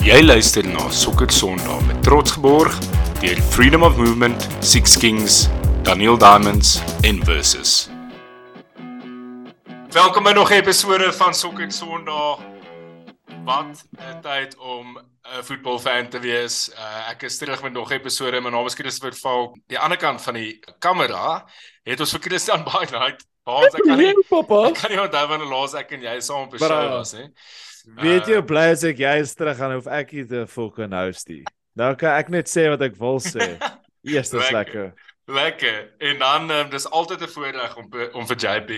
Jy luister na Sokker Sondag met trots geborg deur Freedom of Movement, Six Kings, Daniel Diamonds en Versus. Welkom by nog 'n episode van Sokker Sondag. Wat 'n tyd om 'n voetbalfan te wees. Uh, ek is terug met nog 'n episode. My naam is Christopher Falk. Die ander kant van die kamera het ons vir Christian Baai Night. Baans ek kan nie, papa. ek kan nie onthou wanneer laas ek en jy saam op 'n show was nie. Weet jy hoe bly as ek jy is terug gaan hoef ek nie te fucking host nie. Nou kan ek net sê wat ek wil sê. Eers is Lekker. lekker. En dan um, dis altyd 'n voorreg om om vir JP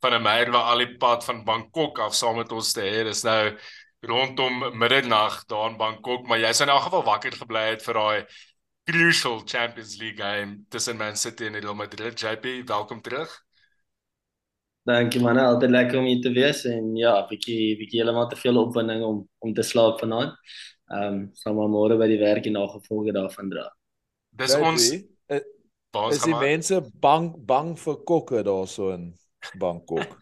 van 'n meier wat al die pad van Bangkok af saam met ons te hê. Dis nou rondom middernag daar in Bangkok, maar jy's in elk geval wakker gebly het vir daai crucial Champions League game tussen Man City en Real Madrid. JP, welkom terug. Dankie man, altyd lekker om hier te wees en ja, bietjie bietjie heeltemal te veel opwinding om om te slaap vanaand. Ehm um, sal maar môre by die werk en nagevolge daarvan dra. Dis ons Weet jy, i- baas is die mense bang bang vir kokke daarso in Bangkok.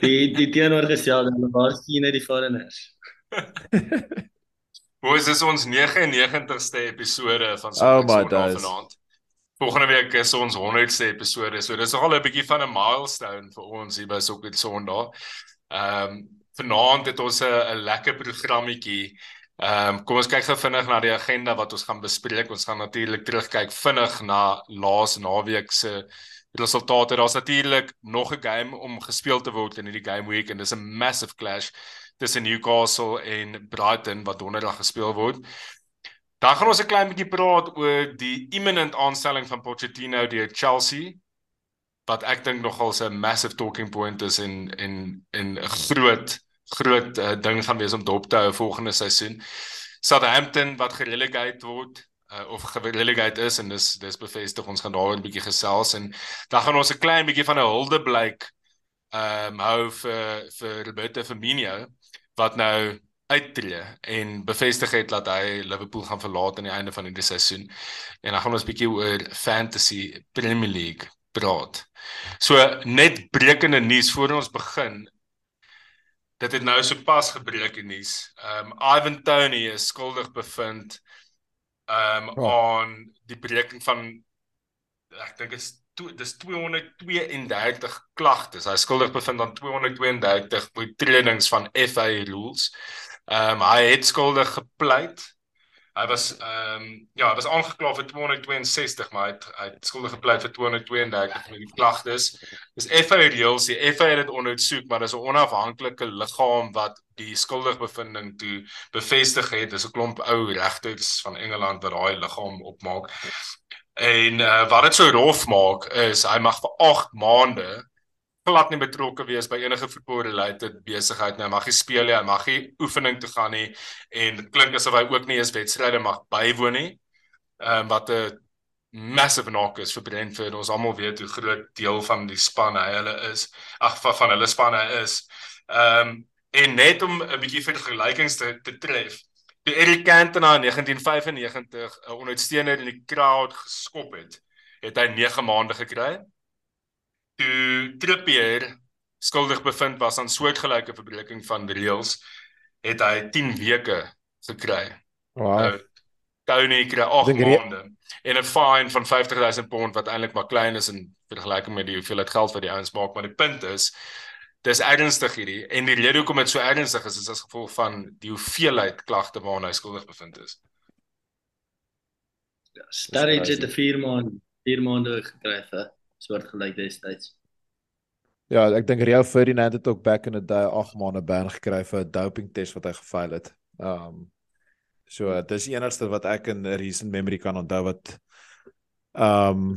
Die die teenoorgestelde, hulle was hier net die foreigners. Boys, dis ons 99ste episode van Oh Sondag my Sondag days. vanaand. Volgende week is ons 100ste episode. So dis nogal 'n bietjie van 'n milestone vir ons hier by Sokker Sondag. Ehm um, vanaand het ons 'n lekker programmetjie. Ehm um, kom ons kyk gou vinnig na die agenda wat ons gaan bespreek. Ons gaan natuurlik terugkyk vinnig na laas naweek se resultate. Daar's natuurlik nog 'n game om gespeel te word in hierdie game week en dis 'n massive clash tussen Newcastle en Brighton wat donderdag gespeel word. Dan gaan ons 'n klein bietjie praat oor die imminent aanstelling van Pochettino deur Chelsea wat ek dink nogal 'n massive talking point is en en en 'n groot groot uh, ding gaan wees om dop te hou volgende seisoen. Southampton wat gerelegate word uh, of gerelegate is en dis dis bevestig ons gaan daaroor 'n bietjie gesels en dan gaan ons 'n klein bietjie van 'n huldeblyk ehm um, hou vir vir Roberto Firmino wat nou uittreë en bevestig het dat hy Liverpool gaan verlaat aan die einde van hierdie seisoen. En dan gaan ons bietjie oor fantasy Premier League praat. So net brekende nuus voor ons begin. Dit het nou sopas gebreek in nuus. Ehm um, Ivan Toney is skuldig bevind ehm um, Oh. aan die breking van ek dink is to- dis 232 klagtes. Hy is skuldig bevind aan 232 oortredings van FA rules. Ehm um, hy het skuldig gepleit. Hy was ehm um, ja, hy was aangekla vir 262, maar hy het, hy het skuldig gepleit vir 232 met die klagtes. Dis FA reels, die FA het dit ondersoek, maar dis 'n onafhanklike liggaam wat die skuldigbevinding toe bevestig het. Dis 'n klomp ou regters van Engeland wat daai liggaam opmaak. En uh, wat dit so rof maak is hy mag vir 8 maande glad nie betrokke wees by enige voetbalrelated besigheid nie. Hy mag nie speel nie, hy mag nie oefening toe gaan nie en dit klink asof hy ook nie eens wedstryde mag bywoon nie. Ehm um, wat 'n massive knock is vir Brentford. Ons almal weet hoe groot deel van die span hy hulle is. Ag van, van hulle span hy is. Ehm um, en net om 'n bietjie vergelykings te, te tref. Toe Eric Cantona in 1995 'n ondersteuner in die crowd geskop het, het hy 9 maande gekry. Toe Trippier skuldig bevind was aan soortgelyke verbreeking van reëls, het hy 10 weke gekry. Wow. Nou, Tony kry 8 Dink re- maande en 'n fine van 50000 pond wat eintlik maar klein is in vergelyking met die hoeveelheid geld wat die ouens maak, maar die punt is dis ernstig hierdie en die rede hoekom dit so ernstig is is as gevolg van die hoeveelheid klagte waarna hy skuldig bevind is. Sturridge crazy. het 'n 4 maand 4 maande gekry vir soortgelyk destyds. Ja, ek dink Rio Ferdinand het ook back in the day 8 maande ban gekry vir 'n doping test wat hy gefaal het. Um so dis die enigste wat ek in recent memory kan onthou wat um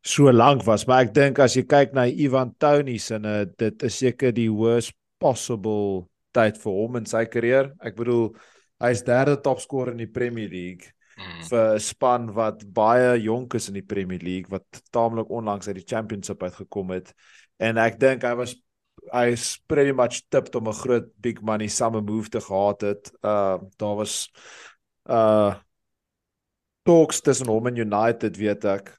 so lank was, maar ek dink as jy kyk na Ivan Toney se uh, dit is seker die worst possible tyd vir hom in sy karier. Ek bedoel hy's derde topscorer in die Premier League Mm. vir 'n span wat baie jonk is in die Premier League wat taamlik onlangs uit die Championship uitgekom het en ek dink hy was hy is pretty much tipped om 'n groot big money summer move te gehad het. Uh daar was uh talks tussen hom en United weet ek.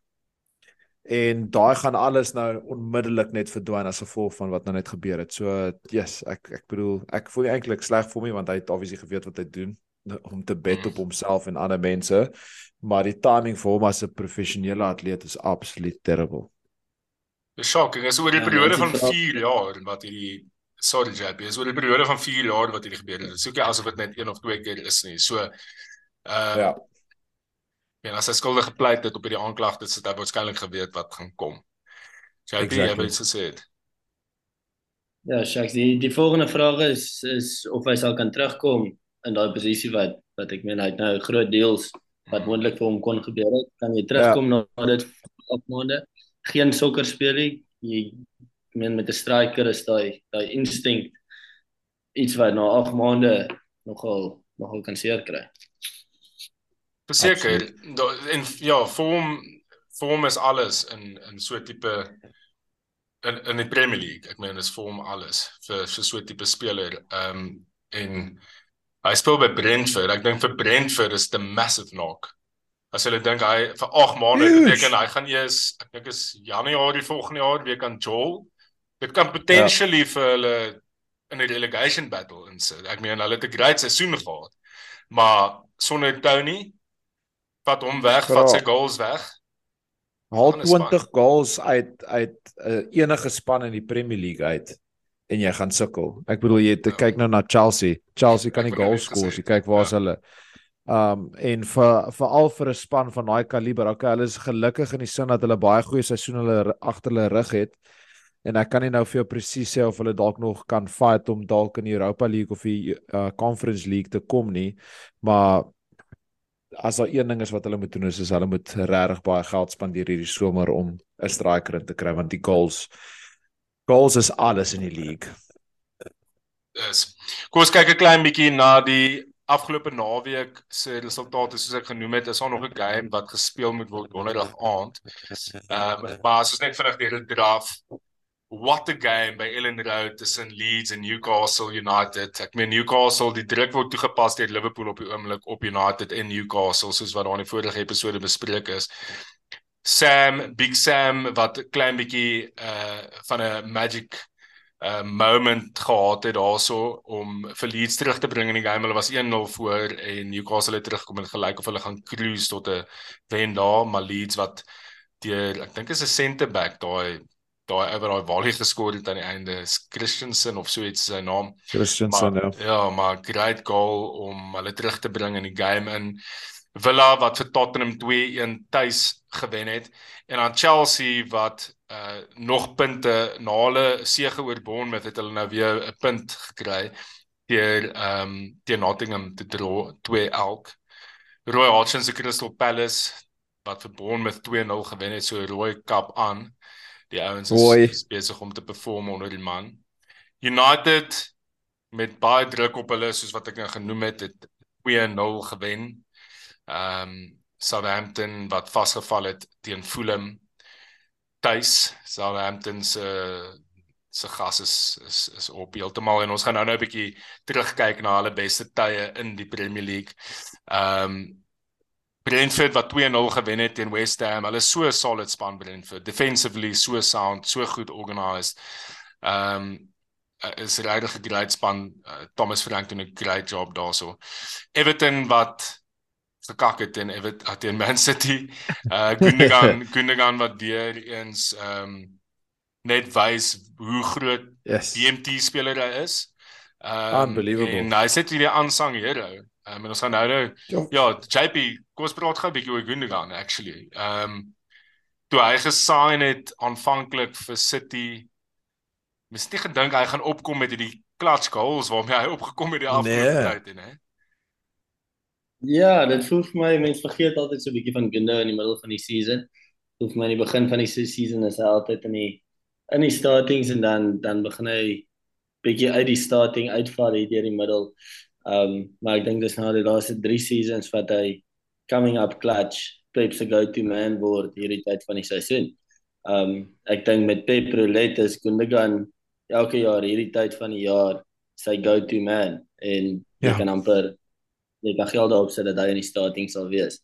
en daai gaan alles nou onmiddellik net verdwyn as gevolg van wat nou net gebeur het. So yes, ek ek bedoel ek voel eintlik sleg vir my want hy het obviously geweet wat hy doen om te bet op homself en ander mense, maar die timing vir hom as 'n professionele atleet is absoluut terrible. Dis shocking. Dit is oor die ja, periode van 4 jaar wat hierdie sorry JP, is oor die periode van 4 jaar wat hierdie gebeur het. Dit is ook nie asof dit net een of twee keer is nie. So uh ja. En as hy skuldig gepleit het op hierdie aanklagte, het hy waarskynlik geweet wat gaan kom. So hy het iets gesê. Ja, Shaks, die die volgende vraag is is of hy sal kan terugkom in daai posisie wat wat ek meen hy het nou groot deels wat moontlik vir hom kon gebeur het. Kan jy terugkom ja. na dit op maande? Geen sokker speel nie. Jy ek meen met 'n striker is daai daai instinct iets wat na 8 maande nogal nogal kan seer kry. Verseker en ja, vorm vorm is alles in in so 'n tipe in in die Premier League. Ek meen is vorm alles vir vir so 'n tipe speler. Ehm um, en hy speel by Brentford. Ek dink vir Brentford is the massive knock. As hulle dink hy vir 8 maande beteken hy gaan eers ek dink is Januarie volgende jaar weer kan Joel. Dit kan potentially ja. vir hulle in 'n relegation battle insit. Ek meen hulle het 'n great seisoen gehad. Maar sonder Tony vat hom weg, vat sy goals weg. Haal 20 goals uit uit uh, enige span in die Premier League uit en jy gaan sukkel. Ek bedoel jy te ja. kyk nou na Chelsea. Chelsea kan nie goals skoor nie. Kyk waar's ja. hulle. Um en vir veral vir 'n span van daai kaliber. Okay, hulle is gelukkig in die sin dat hulle baie goeie seisoene hulle agter hulle rug het. En ek kan nie nou vir jou presies sê of hulle dalk nog kan fight om dalk in die Europa League of die uh, Conference League te kom nie, maar as daar een ding is wat hulle moet doen is, is hulle moet regtig baie geld spandeer hierdie somer om 'n striker in te kry want die goals goals is alles in die league. Dis. Kom ons kyk 'n klein bietjie na die afgelope naweek se resultate soos ek genoem het, is daar nog 'n game wat gespeel moet word donderdag aand. Ehm um, maar as ons net vinnig deur die draft what a game by Ellen Road tussen Leeds en Newcastle United. Ek meen Newcastle, die druk word toegepas deur Liverpool op die oomblik op United en Newcastle soos wat daar in die vorige episode bespreek is. Sam, Big Sam wat klein bietjie uh van 'n magic uh moment gehad het daarso om vir Leeds terug te bring in die game. Hulle was 1-0 voor en Newcastle het teruggekom en gelyk of hulle gaan cruise tot 'n wen daar, maar Leeds wat deur ek dink is 'n center back daai daai oor daai volley geskor het aan die einde Christensen of so iets sy naam. Christensen maar, ja. ja maar great goal om hulle terug te bring in die game in. Villa wat vir Tottenham 2-1 tuis gewen het en dan Chelsea wat uh nog punte na hulle sege oor Bournemouth het hulle nou weer 'n punt gekry deur ehm um, teen Nottingham te draw 2 elk Roy Hodgson se Crystal Palace wat vir Bournemouth 2-0 gewen het so Roy Cup aan Die ouens is besig om te perform onder die man. United met baie druk op hulle soos wat ek nou genoem het, het 2-0 gewen. Ehm um, Southampton wat vasgeval het teen Fulham tuis. Southampton se se gas is is is op heeltemal en ons gaan nou nou 'n bietjie terugkyk na hulle beste tye in die Premier League. Ehm um, Brentford wat 2-0 gewen het teen West Ham. Hulle is so 'n solid span Brentford. Defensively so sound, so goed organised. Ehm um, is regtig 'n great span. Uh, Thomas Frank doen 'n great job daarso. Everton wat gekak het en Everton teen Man City. Uh Gundogan Gundogan wat deur eens ehm um, net wys hoe groot yes. DMT speler hy is. Um, Unbelievable. En hy sê dit die aansang hero. Um, en ons gaan nou nou ja, ja JP, kom ons praat gou 'n bietjie oor Gundogan actually. Ehm um, toe hy gesign het aanvanklik vir City, mis nie gedink hy gaan opkom met hierdie clutch goals waarmee hy opgekom het die afgelope nee. tyd en hè. Ja, dit voel vir my mense vergeet altyd so 'n bietjie van Gundogan in die middel van die season. Hoef my in die begin van die season is hy altyd in die in die startings en dan dan begin hy bietjie uit die starting uitval hier deur die middel. Um, maar ek dink dis nou die laaste 3 seasons wat hy coming up clutch Pep se go-to man word hierdie tyd van die seisoen. Um, ek dink met Pep Roulette is Gundogan elke jaar hierdie tyd van die jaar sy go-to man en ja. jy kan amper jy kan geld daarop sit dat hy in die starting sal wees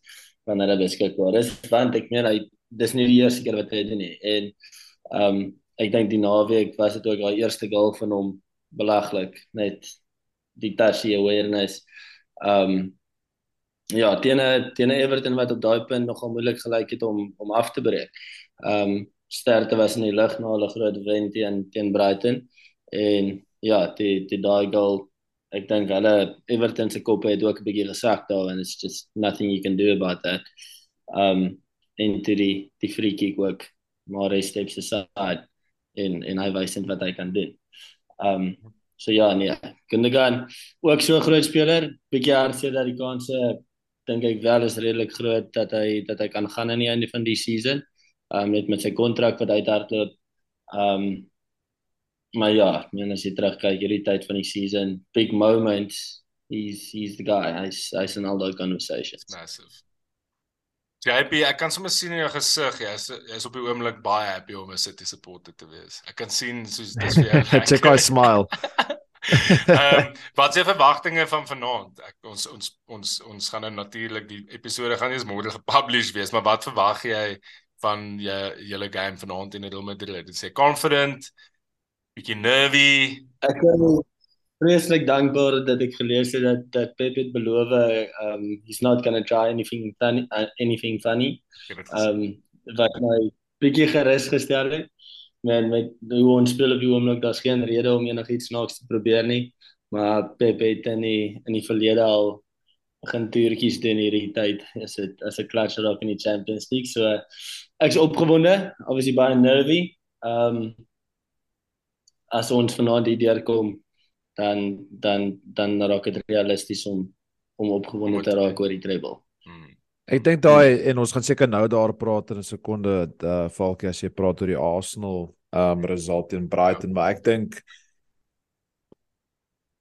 wanneer hy beskikbaar is want ek meen hy dis nie die eerste keer wat hy doen nie. En ehm um, ek dink die naweek was dit ook daai eerste goal van hom belaglik net die touchy awareness. Ehm um, ja, teen teen Everton wat op daai punt nogal moeilik gelyk het om om af te breek. Ehm um, sterkte was in die lig na hulle groot wen teen teen Brighton en ja, die die daai goal ek dink hulle Everton se kop het ook 'n bietjie gesak daar and it's just nothing you can do about that. Um into die die free kick ook maar hy steps aside en en hy wys net wat hy kan doen. Um so ja nee, Gundogan ook so 'n groot speler, bietjie hartseer dat die kanse dink ek wel is redelik groot dat hy dat hy kan gaan aan die einde van die season. Um net met sy kontrak wat uithardloop. Um maar ja, men as jy terugkyk hierdie tyd van die season, big moments, he's he's the guy. Hy's hy's an all conversation. Massive. JP, ek kan sommer sien in jou gesig, jy is jy is op die oomblik baie happy om 'n City supporter te wees. Ek kan sien soos dis vir jou. Check my smile. Ehm um, wat is jou verwagtinge van vanaand? Ek ons ons ons ons gaan nou natuurlik die episode gaan nie eens môre gepublish wees, maar wat verwag jy van jou julle game vanaand in Real Madrid? Dit sê confident, bietjie nervy. Ek is vreeslik dankbaar dat ek gelees het dat dat Pep het beloof um he's not going to try anything funny uh, anything funny. Um wat my bietjie gerus gestel het men met hoe ons speel op die oomblik daar's geen rede om enigiets snaaks te probeer nie maar Pep het in die in die verlede al begin toertjies doen hierdie tyd is dit as 'n clutch rock in die Champions League so ek's opgewonde obviously baie nervy um as ons vanaand hier deurkom dan dan dan raak dit realisties om om opgewonde te raak oor die treble hmm. Ek dink daai en ons gaan seker nou daar praat in 'n sekonde uh Falkie as jy praat oor die Arsenal um result teen Brighton, maar ek dink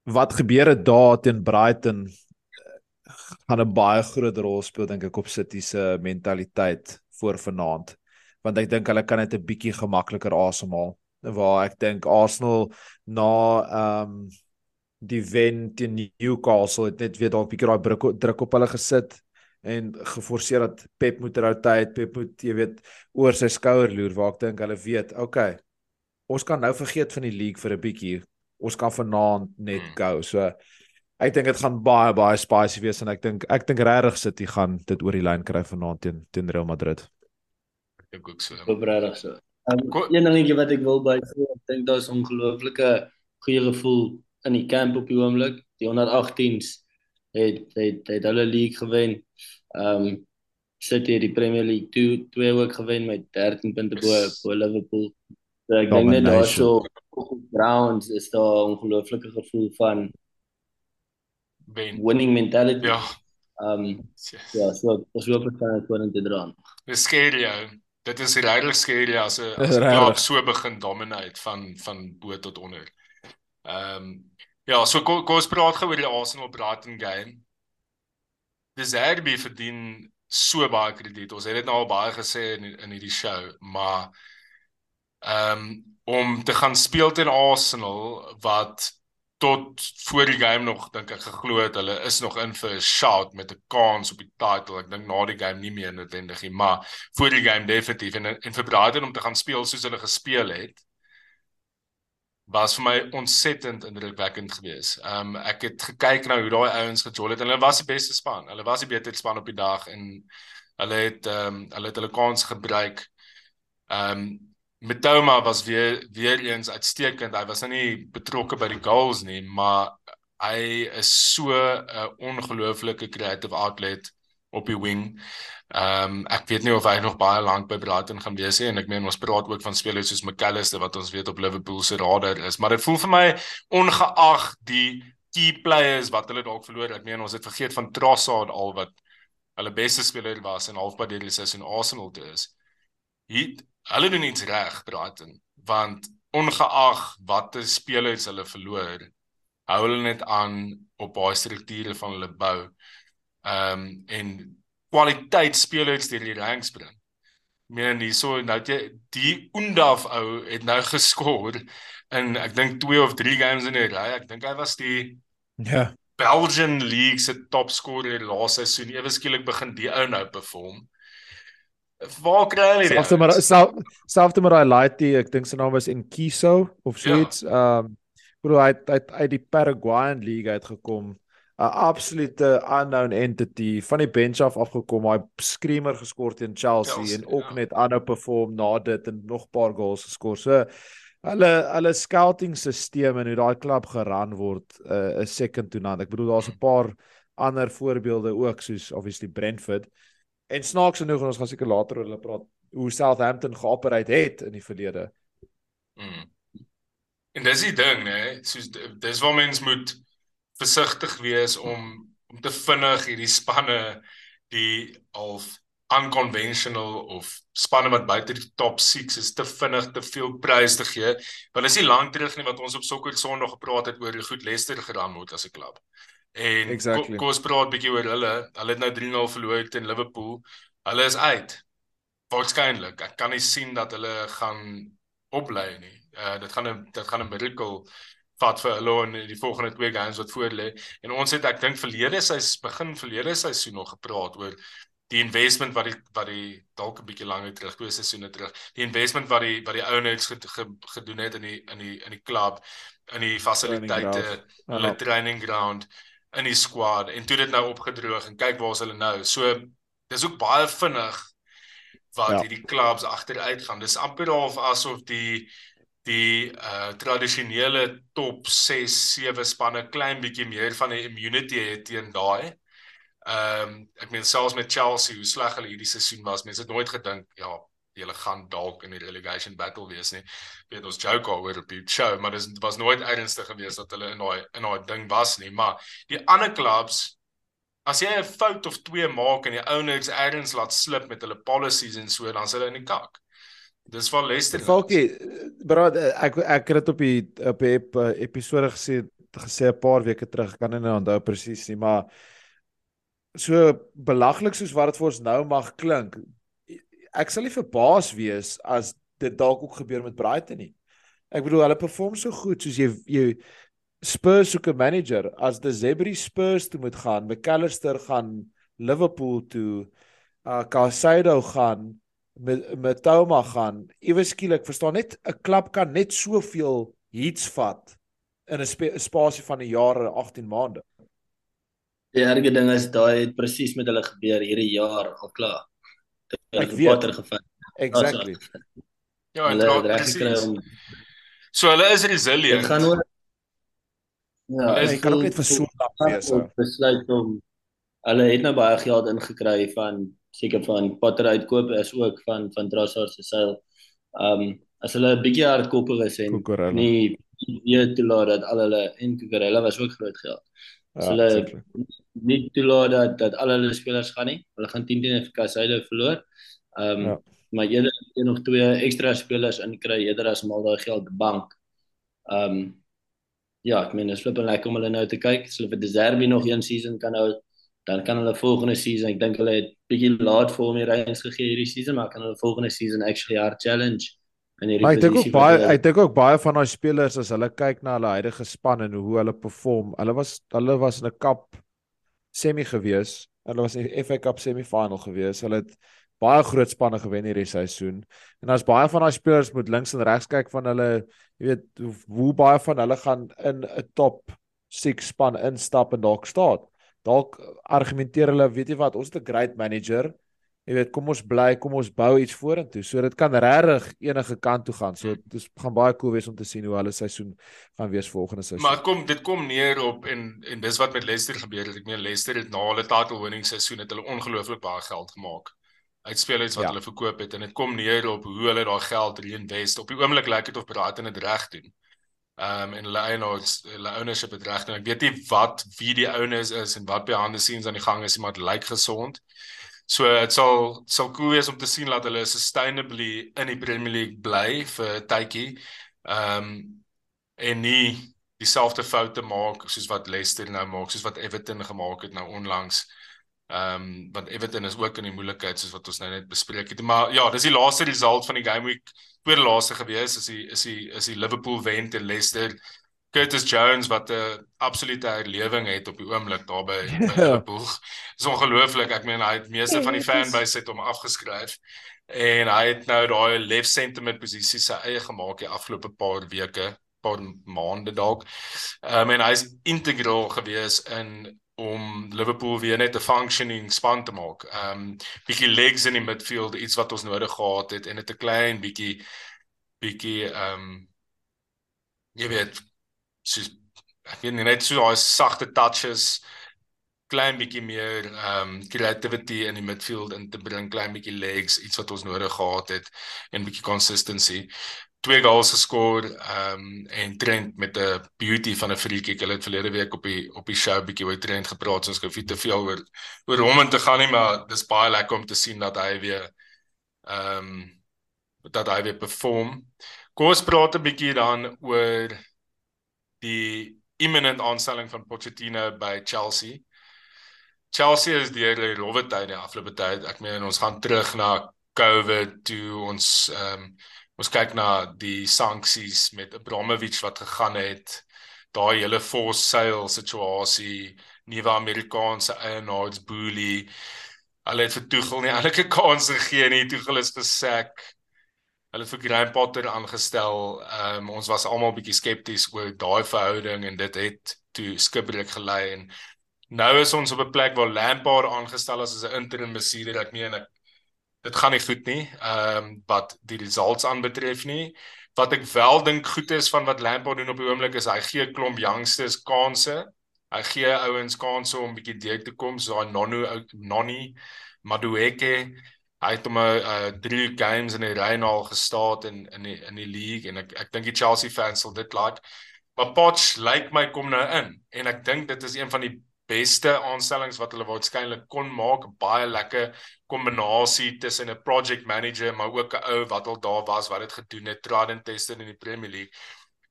wat gebeur het daar teen Brighton gaan 'n baie groot rol speel dink ek op City se mentaliteit voor vanaand. Want ek dink hulle kan net 'n bietjie gemakliker asemhaal waar ek dink Arsenal na um die wen teen Newcastle het net weer dalk bietjie daai druk op hulle gesit en geforseer dat Pep moet rotate, Pep moet jy weet oor sy skouer loer waar ek dink hulle weet, okay. Ons kan nou vergeet van die league vir 'n bietjie. Ons kan vanaand net hmm. go. So ek dink dit gaan baie baie spicy wees en ek dink ek dink regtig City gaan dit oor die lyn kry vanaand teen teen Real Madrid. Ek dink ook so. Regtig so. Um, een dingetjie wat ek wil by sê, ek dink daar's ongelooflike goeie gevoel in die kamp op die oomblik. Die 118s het het het hulle league gewen. Ehm um, City het die Premier League 2 twee ook gewen met 13 punte bo bo Liverpool. So ek dink net daar so grounds is daar 'n ongelooflike gevoel van ben. winning mentality. Ja. Ehm um, yes. ja, so ons hoop dit kan kon te dra. Dis skerry jou. Dit is regtig skerry as 'n as 'n klub so begin dominate van van bo tot onder. Ehm um, Ja, so kom kom ons praat gou oor die Arsenal Brighton game. Dis Derby verdien so baie krediet. Ons het dit nou al baie gesê in in hierdie show, maar ehm um, om te gaan speel teen Arsenal wat tot voor die game nog dink ek geglo het hulle is nog in vir 'n shot met 'n kans op die title. Ek dink na die game nie meer noodwendig nie, maar voor die game definitief en en vir Brighton om te gaan speel soos hulle gespeel het was vir my ontsettend indrukwekkend geweest. Ehm um, ek het gekyk na hoe daai ouens gejol het. Hulle was die beste span. Hulle was die beter span op die dag en hulle het ehm um, hulle het hulle kans gebruik. Ehm um, Metoma was weer weer eens uitstekend. Hy was nou nie betrokke by die goals nie, maar hy is so 'n uh, ongelooflike creative outlet op die wing. Ehm um, ek weet nie of hy nog baie lank by Brighton gaan wees nie en ek meen ons praat ook van spelers soos McAllister wat ons weet op Liverpool se radar is, maar dit voel vir my ongeag die key players wat hulle dalk verloor. Ek meen ons het vergeet van Trossard al wat hulle beste speler was en halfpad deur die seisoen Arsenal toe is. Hier hulle doen iets reg Brighton want ongeag watter spelers hulle verloor, hou hulle net aan op baie strukture van hulle bou ehm um, en kwaliteit spelers deur die ranks bring. Meen hierso nou jy die Undaf ou het nou geskor in ek dink 2 of 3 games in 'n ry. Ek dink hy was die ja Belgian League se topscorer laaste seisoen. Ewe skielik begin die ou nou perform. Waar kry hulle dit? Selfs maar selfs maar daai laaitie, ek dink sy naam was Enkiso of so iets. Ehm ja. um, bro, hy het uit die Paraguayan League uitgekom. 'n absolute unknown entity van die bench af afgekom, hy screamer geskort teen Chelsea, Chelsea en ook ja. net aanhou perform na dit en nog paar goals geskor. So hulle hulle scouting stelsel en hoe daai klub geran word uh, is second to none. Ek bedoel daar's 'n paar ander voorbeelde ook soos obviously Brentford. En snaaks genoeg ons gaan seker later oor hulle praat hoe Southampton geoperate het in die verlede. Mm. En dis die ding, né? Soos dis waar mens moet versigtig wees om om te vinnig hierdie spanne die half unconventional of spanne wat buite die top 6 is te vinnig te veel prys te gee. Want is nie lank terug nie wat ons op Soccer Sondag gepraat het oor hoe goed Leicester gedaan het as 'n klub. En exactly. kom ons praat bietjie oor hulle. Hulle het nou 3-0 verloor teen Liverpool. Hulle is uit. Waarskynlik. Ek kan nie sien dat hulle gaan opbly nie. Uh dit gaan 'n dit gaan 'n miracle vat vir hulle in die volgende twee games wat voor lê. En ons het ek dink verlede sy begin verlede seisoen nog gepraat oor die investment wat die wat die dalk 'n bietjie langer terug twee seisoene terug. Die investment wat die wat die owners gedoen het in die in die in die klub, in die fasiliteite, hulle training ground in die squad en toe dit nou opgedroog en kyk waar's hulle nou. So dis ook baie vinnig wat ja. hierdie klubs agteruit gaan. Dis amper half asof die die uh tradisionele top 6 7 spanne klein bietjie meer van 'n immunity het teen daai. Ehm um, ek meen selfs met Chelsea hoe sleg hulle hierdie seisoen was. Mense het nooit gedink ja, hulle gaan dalk in die relegation battle wees nie. Weet ons joke oor op die show, maar dit was nooit ernstig geweest dat hulle in daai in daai ding was nie, maar die ander clubs as jy 'n fout of twee maak en die owners erns laat slip met hulle policies en so, dan is hulle in die kak. Dis van Leicester. Falkie, bro, ek ek het dit op die op die ep, episode gesê gesê 'n paar weke terug, kan nie nou onthou presies nie, maar so belaglik soos wat dit vir ons nou mag klink. Ek sal nie verbaas wees as dit dalk ook gebeur met Brighton nie. Ek bedoel hulle perform so goed soos jy jy Spurs soek 'n manager as die Zebri Spurs toe moet gaan, McAllister gaan Liverpool toe, uh Casado gaan met met Toma gaan. Ewe skielik, verstaan net 'n klub kan net soveel hits vat in 'n spasie van 'n jaar en 18 maande. Die erge ding is daai het presies met hulle gebeur hierdie jaar al klaar. Ek weet watter gevat. Exactly. Ja, en hulle het presies. Om... So hulle is resilient. Dit gaan oor Ja, ek kan ook net vir so lank wees. Besluit om hulle het nou baie geld ingekry van seker van Potter uitkoop is ook van van Trossard se seil. Um as hulle 'n bietjie hardkoppig is en Kukurella. nie weet toe laat dat al hulle en Kukurella was ook groot geld. As ja, hulle. Nie toe laat dat dat al hulle spelers gaan nie. Hulle gaan 10 teen Kasseide verloor. Um ja. maar jy het nog twee ekstra spelers in kry eerder as mal daai geld bank. Um ja, ek meen dit is flip en lekker om hulle nou te kyk. Hulle vir Deserbi nog een season kan hou dan kan hulle volgende season, ek dink hulle het bietjie laat vir hom die reins gegee hierdie season, maar kan hulle volgende season actually hard challenge in hierdie posisie. Ek dink ook baie ek dink ook baie van daai spelers as hulle kyk na hulle huidige span en hoe hulle perform, hulle was hulle was in 'n cup semi gewees. Hulle was in die FA Cup semi-final gewees. Hulle het baie groot spanne gewen hierdie seisoen. En as baie van daai spelers moet links en regs kyk van hulle, jy weet, hoe, hoe baie van hulle gaan in 'n top 6 span instap en dalk staan dalk argumenteer hulle, weet jy wat, ons het 'n great manager. Jy weet, kom ons bly, kom ons bou iets vorentoe. So dit kan regtig enige kant toe gaan. So dit gaan baie cool wees om te sien hoe hulle seisoen gaan wees volgende seisoen. Maar kom, dit kom neer op en en dis wat met Leicester gebeur het. Ek meen Leicester het na hulle title winning seisoen het hulle ongelooflik baie geld gemaak uit spelers wat ja. hulle verkoop het en dit kom neer op hoe hulle daai geld reinvest. Op die oomblik lyk dit of Brighton dit reg doen ehm um, en hulle eienaars hulle ownership het reg en ek weet nie wat wie die owners is en wat behind the scenes aan die gang is maar dit lyk gesond. So dit sal sal cool wees om te sien dat hulle sustainably in die Premier League bly vir tydjie. Ehm um, en nie dieselfde foute maak soos wat Leicester nou maak, soos wat Everton gemaak het nou onlangs. Ehm um, want Everton is ook in die moeilikheid soos wat ons nou net bespreek het. Maar ja, dis die laaste result van die game week. Tweede laaste gewees is die is die is die Liverpool wen teen Leicester. Curtis Jones wat 'n absolute herlewing het op die oomblik daar by ja. Liverpool. Dis ongelooflik. Ek meen hy het meeste van die fanbase het hom afgeskryf en hy het nou daai left center posisie sy eie gemaak die afgelope paar weke, paar maande dalk. Ehm um, en hy's integral gewees in om Liverpool weer net 'n functioning span te maak. Ehm um, bietjie legs in die midfield, iets wat ons nodig gehad het en net 'n klein bietjie bietjie ehm um, jy weet soos ek weet nie net so daai sagte touches klein bietjie meer ehm um, creativity in die midfield in te bring, klein bietjie legs, iets wat ons nodig gehad het en bietjie consistency twee goals geskor ehm um, en Trent met 'n beauty van 'n free kick. Hulle het verlede week op die op die show bietjie oor Trent gepraat, soos ek te veel oor oor hom en te gaan nie, maar dis baie lekker om te sien dat hy weer ehm um, dat hy weer perform. Kom ons praat 'n bietjie dan oor die imminent aanstelling van Pochettino by Chelsea. Chelsea is deur die rowwe tyd die afgelope tyd. Ek meen ons gaan terug na COVID toe ons ehm um, ons kyk na die sanksies met Abramovich wat gegaan het, daai hele force sale situasie, nuwe Amerikaanse eienaars boelie. Hulle het vir Tuchel nie elke kans gegee nie. Tuchel is gesek. Hulle vir Graham Potter aangestel. Ehm um, ons was almal bietjie skepties oor daai verhouding en dit het toe skibreek gelei en nou is ons op 'n plek waar Lampard aangestel is as 'n interim bestuurder. Ek meen ek dit gaan nie goed nie. Ehm um, wat die results aanbetref nie. Wat ek wel dink goed is van wat Lampard doen op die oomblik is hy gee 'n klomp youngsters kansse. Hy gee ouens kansse om bietjie deur te kom, so daai Nonu Noni Madueke hy het hom 'n uh, drie games in die ry al gestaan in in die in die league en ek ek dink die Chelsea fans sal dit like. Maar Poch lyk like my kom nou in en ek dink dit is een van die beste aanstellings wat hulle waarskynlik kon maak, baie lekker kombinasie tussen 'n project manager maar ook 'n ou wat al daar was wat dit gedoen het, Trident Tester in die Premier League.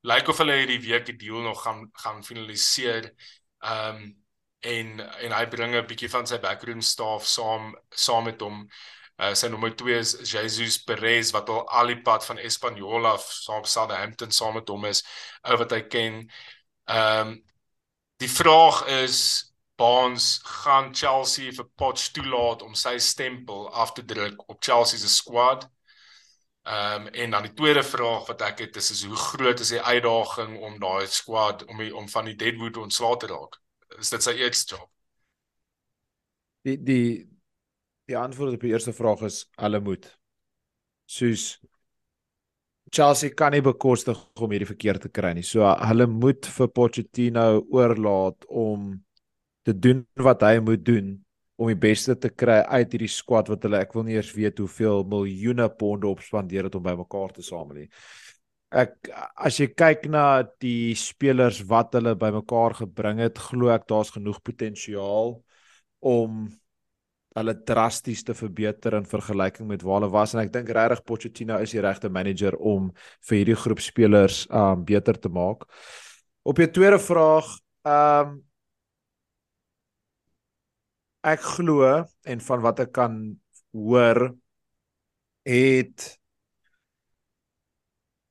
Lyk of hulle hierdie week die deal nog gaan gaan finaliseer. Ehm um, en en hy bring 'n bietjie van sy backroom staff saam saam met hom. Uh, sy nommer 2 is Jesus Perez wat al al die pad van Espanyol af saam Southampton saam met hom is, ou wat hy ken. Ehm um, Die vraag is Baans gaan Chelsea vir Poch toelaat om sy stempel af te druk op Chelsea se squad. Ehm um, en dan die tweede vraag wat ek het is, is hoe groot is die uitdaging om daai squad om die, om van die deadwood ontslae te raak? Is dit sy eerste job? Die die die antwoord op die eerste vraag is hulle moet. Soos Chelsea kan nie bekostig om hierdie verkeer te kry nie. So hulle moet vir Pochettino oorlaat om te doen wat hy moet doen om die beste te kry uit hierdie squad wat hulle ek wil nie eers weet hoeveel miljoene ponde opspandeer het om bymekaar te samel nie. Ek as jy kyk na die spelers wat hulle bymekaar gebring het, glo ek daar's genoeg potensiaal om hulle drasties te verbeter in vergelyking met waar hulle was en ek dink regtig Pochettino is die regte manager om vir hierdie groep spelers um beter te maak. Op jou tweede vraag, um ek glo en van wat ek kan hoor het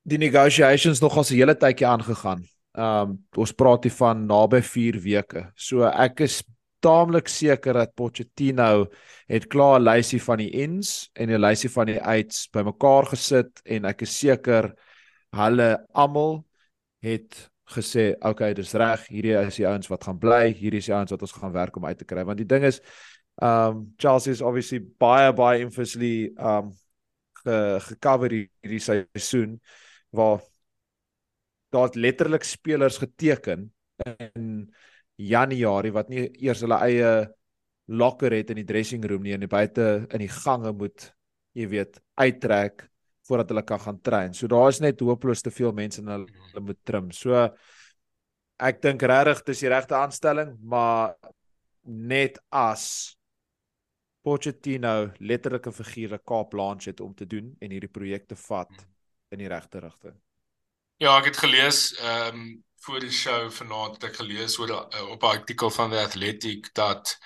die negotiations nog al 'n hele tydjie aangegaan. Um ons praat hier van naby 4 weke. So ek is taamlik seker dat Pochettino het klaar 'n lysie van die ins en 'n lysie van die outs bymekaar gesit en ek is seker hulle almal het gesê, "Oké, okay, dis reg. Hierdie is die ouens wat gaan bly. Hierdie is die ouens wat ons gaan werk om uit te kry." Want die ding is, um Chelsea is obviously baie baie infamously um ge gecover hierdie seisoen waar daar letterlik spelers geteken en Januarie wat nie eers hulle eie locker het in die dressing room nie en buite in die gange moet jy weet uittrek voordat hulle kan gaan train. So daar is net hopeloos te veel mense en hulle, hulle moet trim. So ek dink regtig dis die regte aanstelling, maar net as Pochettino letterlike figure Kaap launch het om te doen en hierdie projekte vat in die regte rigting. Ja, ek het gelees ehm um voor die show vanaand het ek gelees oor uh, op 'n artikel van The Athletic dat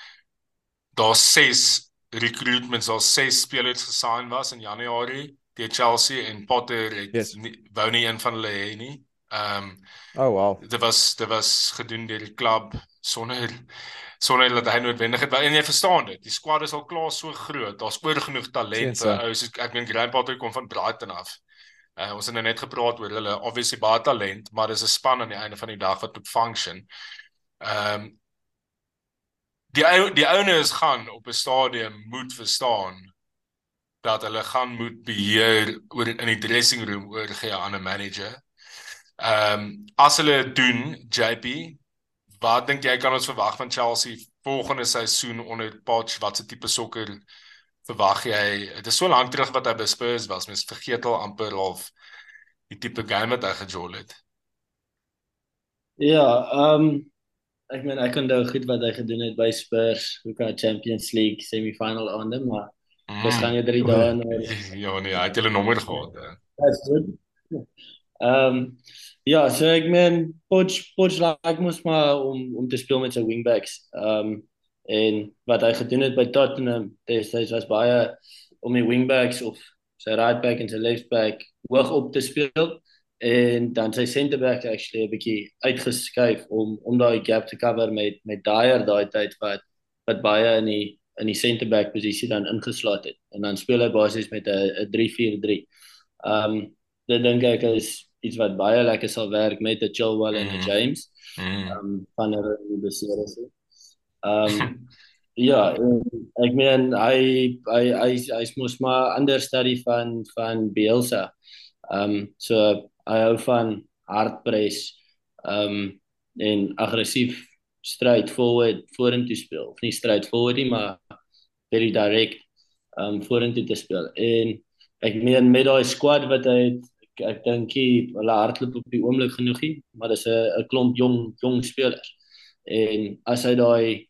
daar ses recruitments al ses spelers gesign was in Januarie deur Chelsea en Potter het yes. nie, wou nie een van hulle hê nie Ehm um, Oh wow. Dit was dit was gedoen deur die klub sonder sonder dat hy noodwendig het en jy verstaan dit. Die squad is al klaar so groot. Daar's oor genoeg talent vir ou ek meen Grant Potter kom van Brighton af. Uh, ons het nou net gepraat oor hulle obviously baie talent, maar dis 'n span aan die einde van die dag wat moet function. Ehm um, die die ouers gaan op 'n stadium moet verstaan dat hulle gaan moet beheer oor in die dressing room oorgee aan 'n manager. Ehm um, as hulle doen JP, wat dink jy kan ons verwag van Chelsea volgende seisoen onder Poch? Watse tipe sokker verwag jy? Dit is so lank terug wat hy by Spurs was. Mens vergeet al amper of die tipe game wat hy gejol het. Ja, ehm um, ek meen ek kon onthou goed wat hy gedoen het by Spurs, hoe kan Champions League semifinal aande, maar mm. dis gaan jy drie dae nou. Ja nee, hy het hulle nommer gehad. Dis goed. Ehm um, ja, so ek meen Poch Poch like mos maar om om te speel met sy wingbacks. Ehm um, en wat hy gedoen het by Tottenham, hy was baie om die wingbacks of sy right back en sy left back hoog op te speel en dan sy center back actually 'n bietjie uitgeskuif om om daai gap te cover met met Dyer daai tyd wat wat baie in die in die center back posisie dan ingeslaat het en dan speel hy basies met 'n 'n 3-4-3. Ehm um, dit dink ek is iets wat baie lekker sal werk met 'n Chilwell en 'n mm. James. Mm. Ehm um, van hulle die beseer is. Ehm um, ja, ek meen hy hy hy hy's mos maar understudy van van Bielsa. Ehm um, so hy hou van hardpress um en aggressief straight forward vorentoe speel of nie straight forward nie maar very direct um vorentoe te speel en ek meen met daai squad wat hy het ek, ek dink hulle hardloop op die oomblik genoeg nie maar dis 'n 'n klomp jong jong spelers en as hy daai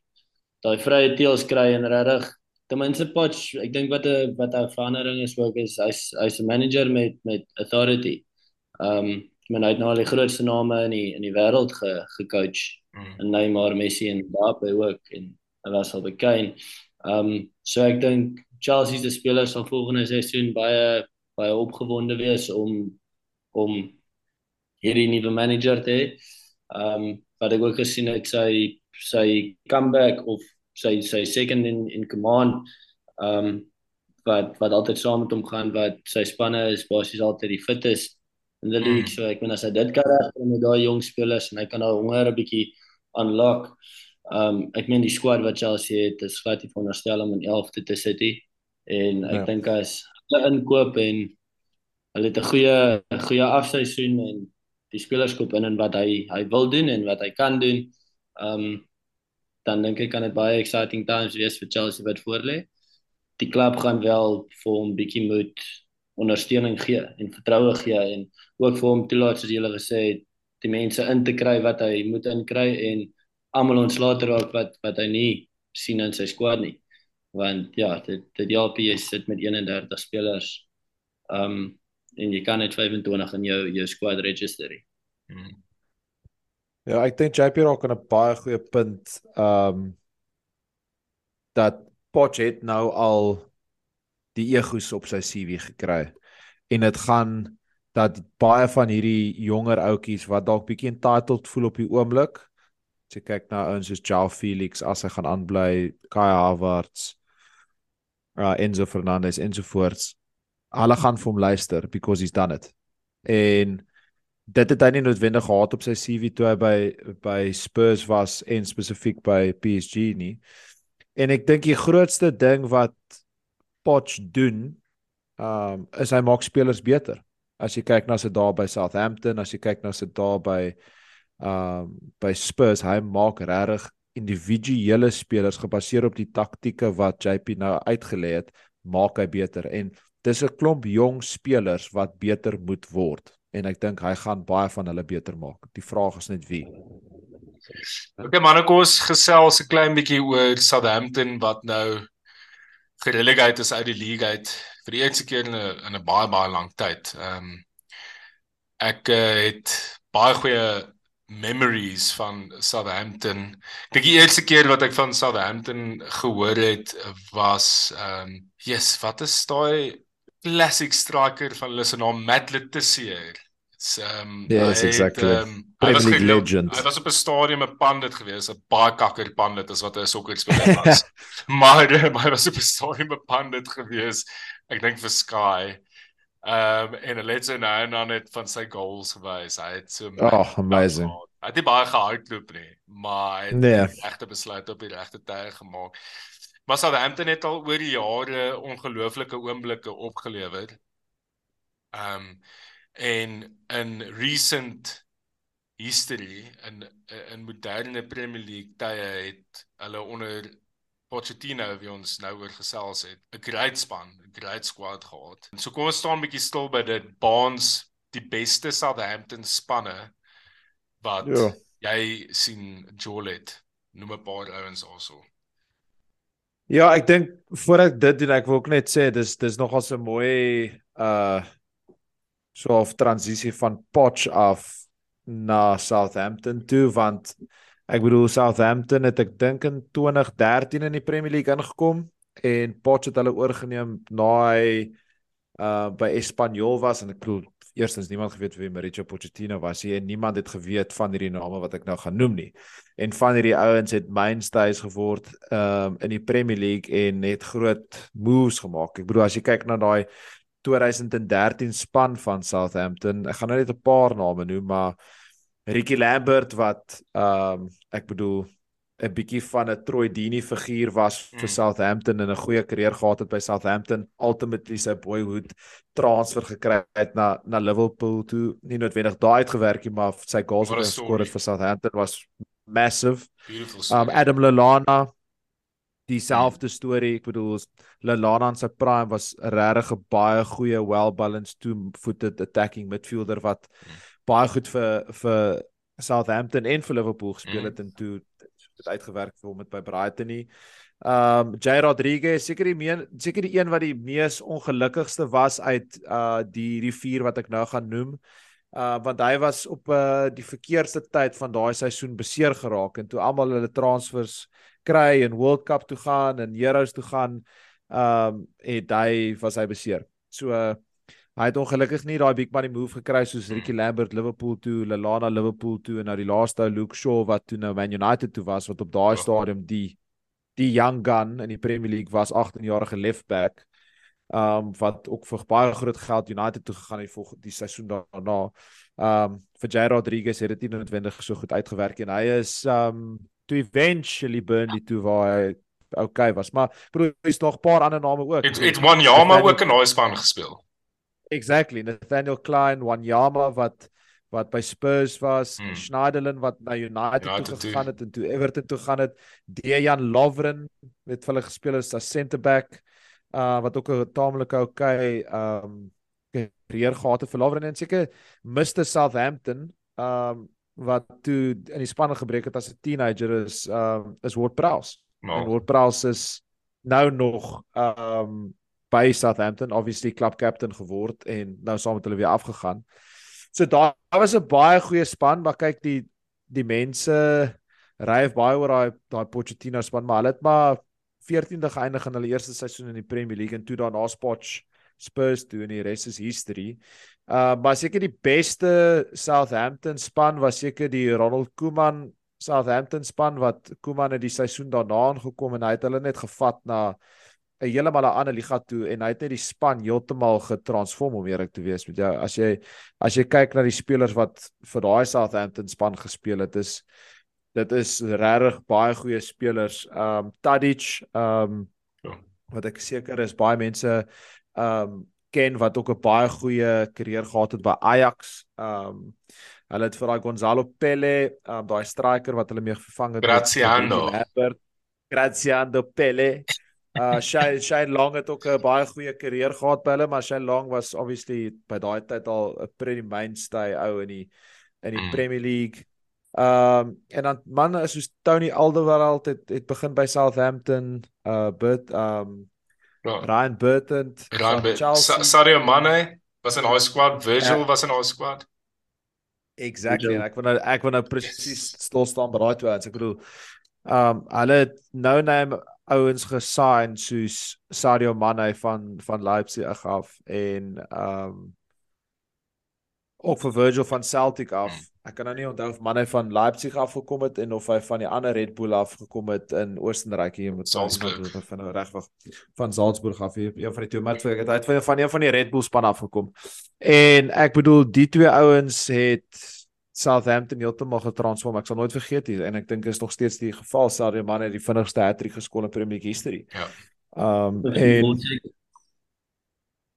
daai vrye teels kry en regtig ten minste Potch ek dink wat 'n wat 'n verandering is ook is hy's hy's 'n manager met met authority um, men het nou al die grootste name in die in die wêreld ge gecoach. Mm. En Neymar, Messi en Mbappe ook en hulle was al bekend. Um, so ek dink Chelsea se spelers sal volgende seisoen baie baie opgewonde wees om om hierdie nuwe manager te hê. Um, wat ek ook gesien het sy sy comeback of sy sy second in in command ehm um, wat wat altyd saam met hom gaan wat sy spanne is basies altyd die fittest in die league. Mm. So ek bedoel as hy dit kan regkry met daai jong spelers en hy kan nou honger 'n bietjie unlock. Um ek meen die squad wat Chelsea het, is glad nie veronderstel om in 11de te sit nie. En ek ja. dink as hulle inkoop en hulle het 'n goeie 'n goeie afseisoen en die spelers koop in en wat hy hy wil doen en wat hy kan doen. Um dan dink ek kan dit baie exciting times wees vir Chelsea wat voor lê. Die klub gaan wel vir hom bietjie moet ondersteuning gee en vertroue gee en ook vir hom toelaat soos julle gesê het die mense in te kry wat hy moet inkry en almal ontslae raak wat wat hy nie sien in sy squad nie want ja dit dit help jy sit met 31 spelers um en jy kan net 25 in jou jou squad register. Hmm. Ja, ek dink JP raak aan 'n baie goeie punt um dat Poch het nou al die egos op sy CV gekry. En dit gaan dat baie van hierdie jonger ouetjies wat dalk bietjie entitled voel op die oomblik as jy kyk na ouens soos Joao Felix as hy gaan aanbly Kai Havertz uh, Enzo Fernandez ensovoorts hulle gaan vir hom luister because he's done it. En dit het hy nie noodwendig gehad op sy CV toe hy by by Spurs was en spesifiek by PSG nie. En ek dink die grootste ding wat Poch doen um is hy maak spelers beter. As jy kyk na sy daar by Southampton, as jy kyk na sy daar by um by Spurs, hy maak regtig individuele spelers gebaseer op die taktieke wat JP nou uitgelê het, maak hy beter. En dis 'n klomp jong spelers wat beter moet word en ek dink hy gaan baie van hulle beter maak. Die vraag is net wie. Okay man, ek ons gesels 'n klein bietjie oor Southampton wat nou gerelegate is uit die league uit vir die eerste keer in 'n in 'n baie baie lang tyd. Ehm um, ek uh, het baie goeie memories van Southampton. Dink die eerste keer wat ek van Southampton gehoor het was ehm um, yes, wat is daai classic striker van hulle se naam Matt Letitia. Um, yes, hy exactly. Het, um, Premier League legend. Hy was op 'n stadium 'n pandit geweest, 'n baie kakker pandit as wat 'n sokkerspeler was. maar maar hy was op 'n stadium 'n pandit geweest. Ek dink vir Sky. Um, en hulle het so nou en dan net van sy goals gewys. Hy het so Oh, amazing. Hy het nie baie gehardloop nie, maar hy het Nee. die regte besluit op die regte tye gemaak. Maar Southampton het al oor die jare ongelooflike oomblikke opgelewer. Um, en in recent history in in moderne Premier League tye het hulle onder Pochettino wie ons nou oor gesels het, 'n great span, 'n great squad gehad. So kom ons staan 'n bietjie stil by dit. Baans die beste Southampton spanne wat Ja. jy sien Jolet noem 'n paar ouens also. Ja, ek dink voor ek dit doen, ek wil ook net sê dis dis nogal 'n mooi uh so 'n transisie van Poch af na Southampton toe want ek bedoel Southampton het ek dink in 2013 in die Premier League ingekom en Poch het hulle oorgeneem na hy uh by Espanyol was en ek bedoel eerstens niemand geweet wie Mauricio Pochettino was nie en niemand het geweet van hierdie name wat ek nou gaan noem nie. En van hierdie ouens het mainstays geword um in die Premier League en het groot moves gemaak. Ek bedoel as jy kyk na daai 2013 span van Southampton, ek gaan nou net 'n paar name noem, maar Ricky Lambert wat um ek bedoel 'n bietjie van 'n Troy Deeney figuur was vir Mm. Southampton en 'n goeie karier gehad het by Southampton, ultimately sy boyhood transfer gekry het na na Liverpool toe. Nie noodwendig daai uitgewerk nie, maar sy goals Wat hy geskor het vir Southampton was massive. Beautiful Um story. Adam Lallana dieselfde storie. Ek bedoel Lallana in sy prime was 'n regtig baie goeie well-balanced two-footed attacking midfielder wat baie goed vir vir Southampton en vir Liverpool gespeel Mm. het en toe het uitgewerk vir hom met by Brighton nie. Um Jay Rodriguez seker die meen, seker die een wat die mees ongelukkigste was uit uh die die vier wat ek nou gaan noem. Uh want hy was op uh die verkeerste tyd van daai seisoen beseer geraak en toe almal hulle transfers kry en World Cup toe gaan en Euros toe gaan, um het hy was hy beseer. So uh, hy het ongelukkig nie daai big money move gekry soos Ricky Lambert Liverpool toe, Lallana Liverpool toe en nou die laaste Luke Shaw wat toe nou Man United toe was wat op daai Ja. stadium die die young gun in die Premier League was 18-jarige left back. Um wat ook vir baie groot geld United toe gegaan het volgende die seisoen daarna. Um vir Jay Rodriguez het dit nie noodwendig so goed uitgewerk en hy is um toe eventually Burnley toe waar hy okay was. Maar broer, hier's nog 'n paar ander name ook. Het het Wanyama ook in daai span gespeel. Exactly, Nathaniel Klein, Wanyama wat wat by Spurs was, Hmm. Schneiderlin wat na United, United toe gegaan het en toe Everton toe gaan het, Dejan Lovren vir hulle gespeel as center back, uh wat ook 'n taamlike okay um karier gehad het vir Lovren en seker Mr Southampton um wat toe in die span gebreek het as 'n teenager is um is Ward Prowse. En Nou, Ward Prowse is nou nog um by Southampton obviously club captain geword en nou saam met hulle weer afgegaan. So daar was 'n baie goeie span, maar kyk die die mense ryf baie oor daai daai Pochettino span, maar hulle het maar 14de geëindig in hulle eerste seisoen in die Premier League en toe daarna Spoch Spurs toe en die res is history. Uh maar seker die beste Southampton span was seker die Ronald Koeman Southampton span wat Koeman het die seisoen daarna aangekom en hy het hulle net gevat na 'n heeltemal 'n ander liga toe en hy het net die span heeltemal getransform om eerlik te wees met jou. As jy as jy kyk na die spelers wat vir daai Southampton span gespeel het, is dit is regtig baie goeie spelers. Um Tadic, um Ja. wat ek seker is baie mense um ken wat ook 'n baie goeie karier gehad het by Ajax. Um hulle het vir daai Gonzalo Pelle, um daai striker wat hulle mee vervang het. Graziano. Graziano Pelle. Uh Shane Shane Long het ook 'n baie goeie karier gehad by hulle, maar Shane Long was obviously by daai tyd al 'n pretty mainstay ou in die in die Mm. mm. Premier League. Um en dan manne soos Tony Alderweireld het het begin by Southampton, uh but um ja. Ryan Burton Ryan. Sa- Sadio Mane was in daai squad, Virgil Ja. was in daai squad. Exactly. Ek wil nou ek wil nou presies stil staan by daai twee ouens. Ek bedoel um hulle het no name ouens gesign soos Sadio Mane van van Leipzig af en um ook vir Virgil van Celtic af. Hmm. Ek kan nou nie onthou of manne van Leipzig af gekom het en of hy van die ander Red Bull af gekom het in Oostenryk hier met Salzburg van nou regwag van Salzburg af hier een van die twee maar ek het uit van een van die Red Bull span af gekom. En ek bedoel die twee ouens het Southampton heeltemal getransform. Ek sal nooit vergeet hier en ek dink is nog steeds die geval Sadio Mane die vinnigste hat-trick geskoor in Premier League history. Ja. Um en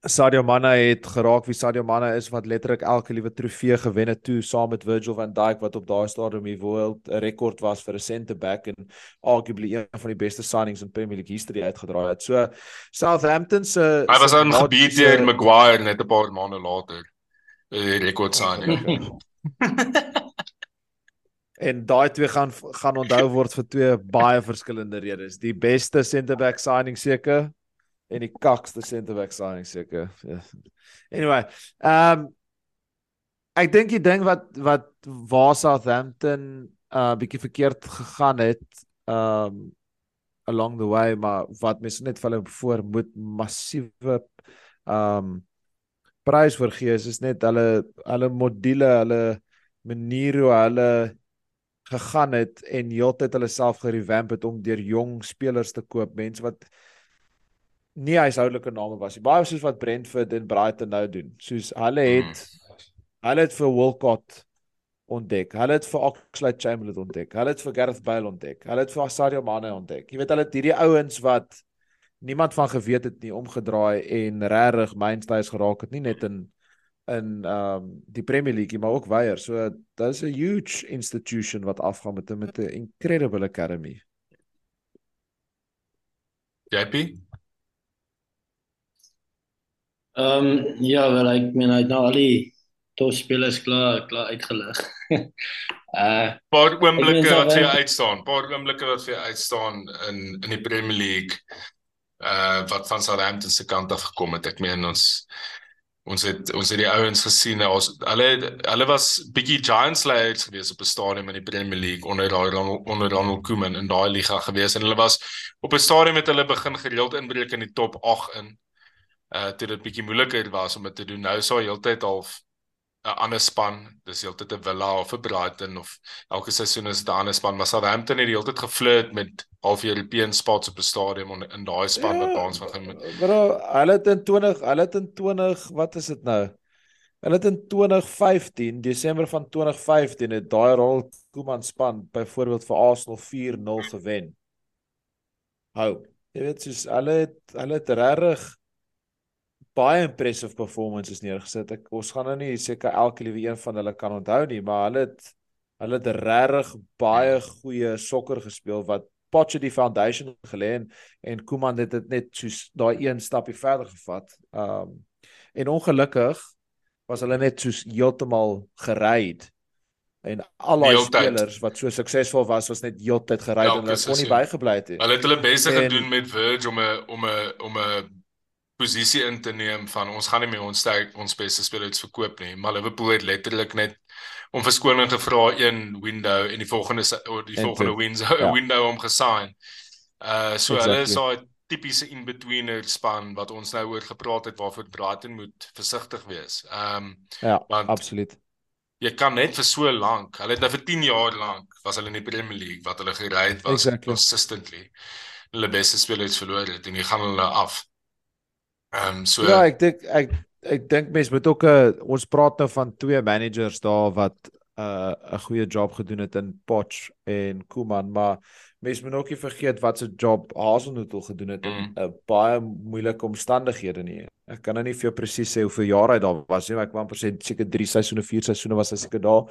Sadio Mane het geraak wie Sadio Mane is wat letterlik elke liewe trofee gewen het toe saam met Virgil van Dijk wat op daai stadium die world rekord was vir 'n center back en arguably een van die beste signings in Premier League history uitgedraai het. So Southampton se Hy was aan gebied deur Maguire net 'n paar maande later. Die rekord signing. en daai twee gaan gaan onthou word vir twee baie verskillende redes. Die beste center back signing seker en die kakste centerback signing seker. Ja. Anyway, ehm um, ek dink die ding wat wat waar Southampton 'n uh, bietjie verkeerd gegaan het ehm um, along the way maar wat mense net vir hulle voor moet massiewe ehm um, prys vergee is, is net hulle hulle module, hulle manier hoe hulle gegaan het en heeltyd hulle self gerevamp het om deur jong spelers te koop, mense wat nie huishoudelike name was nie. Baie soos wat Brentford en Brighton nou doen. Soos hulle het mm. hulle het vir Wilcott ontdek. Hulle het vir Oxlade-Chamberlain ontdek. Hulle het vir Gareth Bale ontdek. Hulle het vir Sadio Mane ontdek. Jy weet hulle het hierdie ouens wat niemand van geweet het nie omgedraai en regtig mainstays geraak het nie net in in ehm um, die Premier League maar ook weier. So dis 'n huge institution wat afgaan met 'n met 'n incredible academy. JP Ehm um, ja, wel ek meen hy het nou al die topspelers klaar klaar uitgelig. uh paar oomblikke wat vir uitstaan, paar oomblikke wat vir uitstaan in in die Premier League. Uh wat van Southampton se kant af gekom het. Ek meen ons ons het ons het die ouens gesien ons hulle hulle was bietjie giants layers gewees op 'n stadium in die Premier League onder daai onder Ronald Koeman in daai liga gewees en hulle was op 'n stadium met hulle begin gereeld inbreek in die top 8 in uh toe dit bietjie moeiliker was om dit te doen. Nou is daar heeltyd half 'n ander span, dis heeltyd 'n Villa of 'n Brighton of elke seisoen is dit 'n ander span, maar Southampton het heeltyd geflirt met half European spots op 'n stadium in, in daai span ja, wat ons van gaan Bro, hulle het in 20, hulle het in 20, wat is dit nou? Hulle het in 2015, Desember van 2015 het daai rol Koeman span byvoorbeeld vir Arsenal 4-0 gewen. Hou. Jy weet soos hulle het hulle het regtig baie impressive performances neergesit. Ek ons gaan nou nie seker elke liewe een van hulle kan onthou nie, maar hulle het hulle het regtig baie goeie sokker gespeel wat Potche die foundation gelê en en Koeman het dit net soos daai een stapie verder gevat. Um en ongelukkig was hulle net soos heeltemal gereid en al die spelers wat so suksesvol was was net heeltyd gereid en hulle kon nie bygebly het nie. Hulle het hulle beste gedoen met Virgil om 'n om 'n om 'n posisie in te neem van ons gaan nie meer ons sterk ons beste spelers verkoop nie, maar Liverpool het letterlik net om verskoning gevra een window en die volgende die volgende window ja. window om gesign. Uh so exactly. hulle is daai tipiese in-betweener span wat ons nou oor gepraat het waarvoor Brighton moet versigtig wees. Ehm um, ja, want absoluut. Jy kan net vir so lank, hulle het nou vir 10 jaar lank was hulle in die Premier League wat hulle gery het was exactly. consistently. Hulle beste spelers verloor het en jy gaan hulle af. Ehm um, so Ja, ek dink ek ek dink mense moet ook 'n uh, ons praat nou van twee managers daar wat 'n uh, 'n goeie job gedoen het in Potch en Kuman, maar mense moet ook nie vergeet wat se job Hasenhutel gedoen het in mm. uh, baie moeilike omstandighede nie. Ek kan nou nie vir jou presies sê hoeveel jare hy daar was nie, maar ek wou amper sê seker 3 seisoene, 4 seisoene was hy seker daar.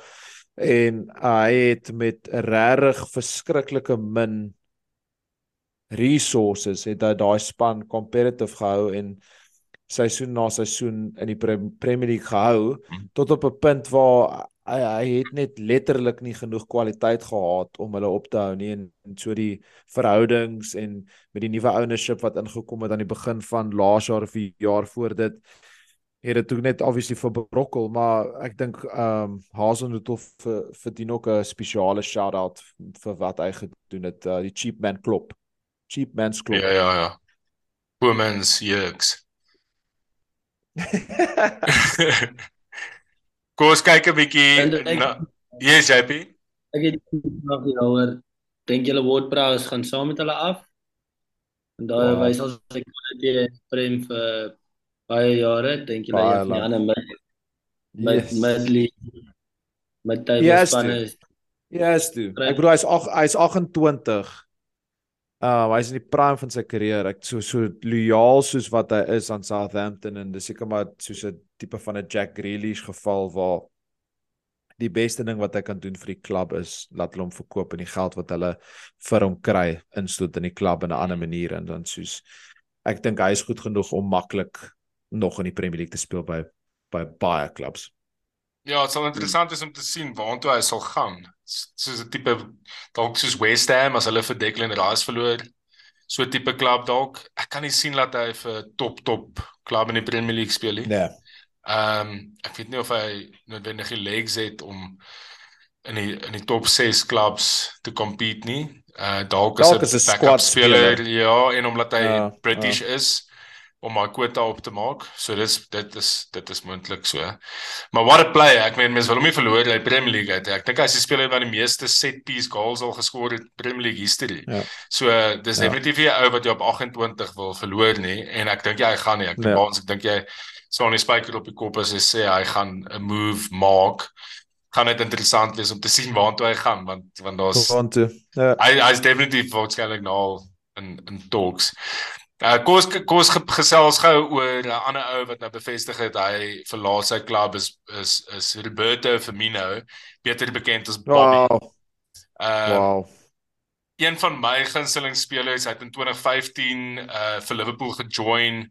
En hy het met 'n regtig verskriklike min resources het hy daai span competitive gehou en seisoen na seisoen in die Premier League gehou mm. tot op 'n punt waar hy hy het net letterlik nie genoeg kwaliteit gehad om hulle op te hou nie. En, en so die verhoudings en met die nuwe ownership wat ingekom het aan die begin van laas jaar of die jaar voor dit het dit ook net obviously verbrokkel. Maar ek dink ehm um, Hazenhotel verdien ook 'n spesiale shout out vir wat hy gedoen het uh, die cheap man klop cheap man's club. Ja ja ja. Poor man's yucks. Kom ons kyk 'n bietjie na Yes, JP. Ek het nog hieroor dink julle WordPress gaan saam met hulle af? En daai wow. wys as ek dit prem vir baie jare, dink julle jy van die ander met met Medley met daai yes, spanne is Ja, yes, toe. Ek bedoel hy's hy's 28. Uh hy's in die prime van sy kariere. Ek so so loyaal soos wat hy is aan Southampton en dis seker maar soos 'n tipe van 'n Jack Grealish geval waar die beste ding wat hy kan doen vir die klub is laat hulle hom verkoop en die geld wat hulle vir hom kry instoot in die klub in 'n ander manier en dan soos ek dink hy is goed genoeg om maklik nog in die Premier League te speel by by baie klubs. Ja, dit sal interessant wees om te sien waartoe hy sal gaan. Soos 'n tipe dalk soos West Ham as hulle vir Declan Rice verloor. So 'n tipe klub dalk. Ek kan nie sien dat hy vir top top klub in die Premier League speel nie. Nee. Ehm um, ek weet nie of hy noodwendig die legs het om in die in die top 6 clubs te compete nie. Uh dalk is dit 'n squad speler ja en omdat hy ja, British ja. is om my kwota op te maak. So dis dit is dit is moontlik so. Maar what a play. Ek meen mense wil hom nie verloor in die Premier League uit. Ek dink hy is die speler wat die meeste set piece goals al geskoor het in Premier League history. Ja. So dis ja. definitief nie ou wat jy op 28 wil verloor nie en ek dink jy hy gaan nie. Ek dink nee. ons ek dink jy sou nie spyker op die kop as hy sê hy gaan 'n move maak. Kan dit interessant wees om te sien waartoe hy gaan want want daar's ja. hy hy's definitief waarskynlik nou in in talks. Uh, kos kos gesels gou oor 'n ander ou wat nou bevestig het hy verlaat sy klub is is is Roberto Firmino, beter bekend as Bobby. Wow. Uh, wow. Een van my gunsteling spelers het in 2015 uh vir Liverpool gejoin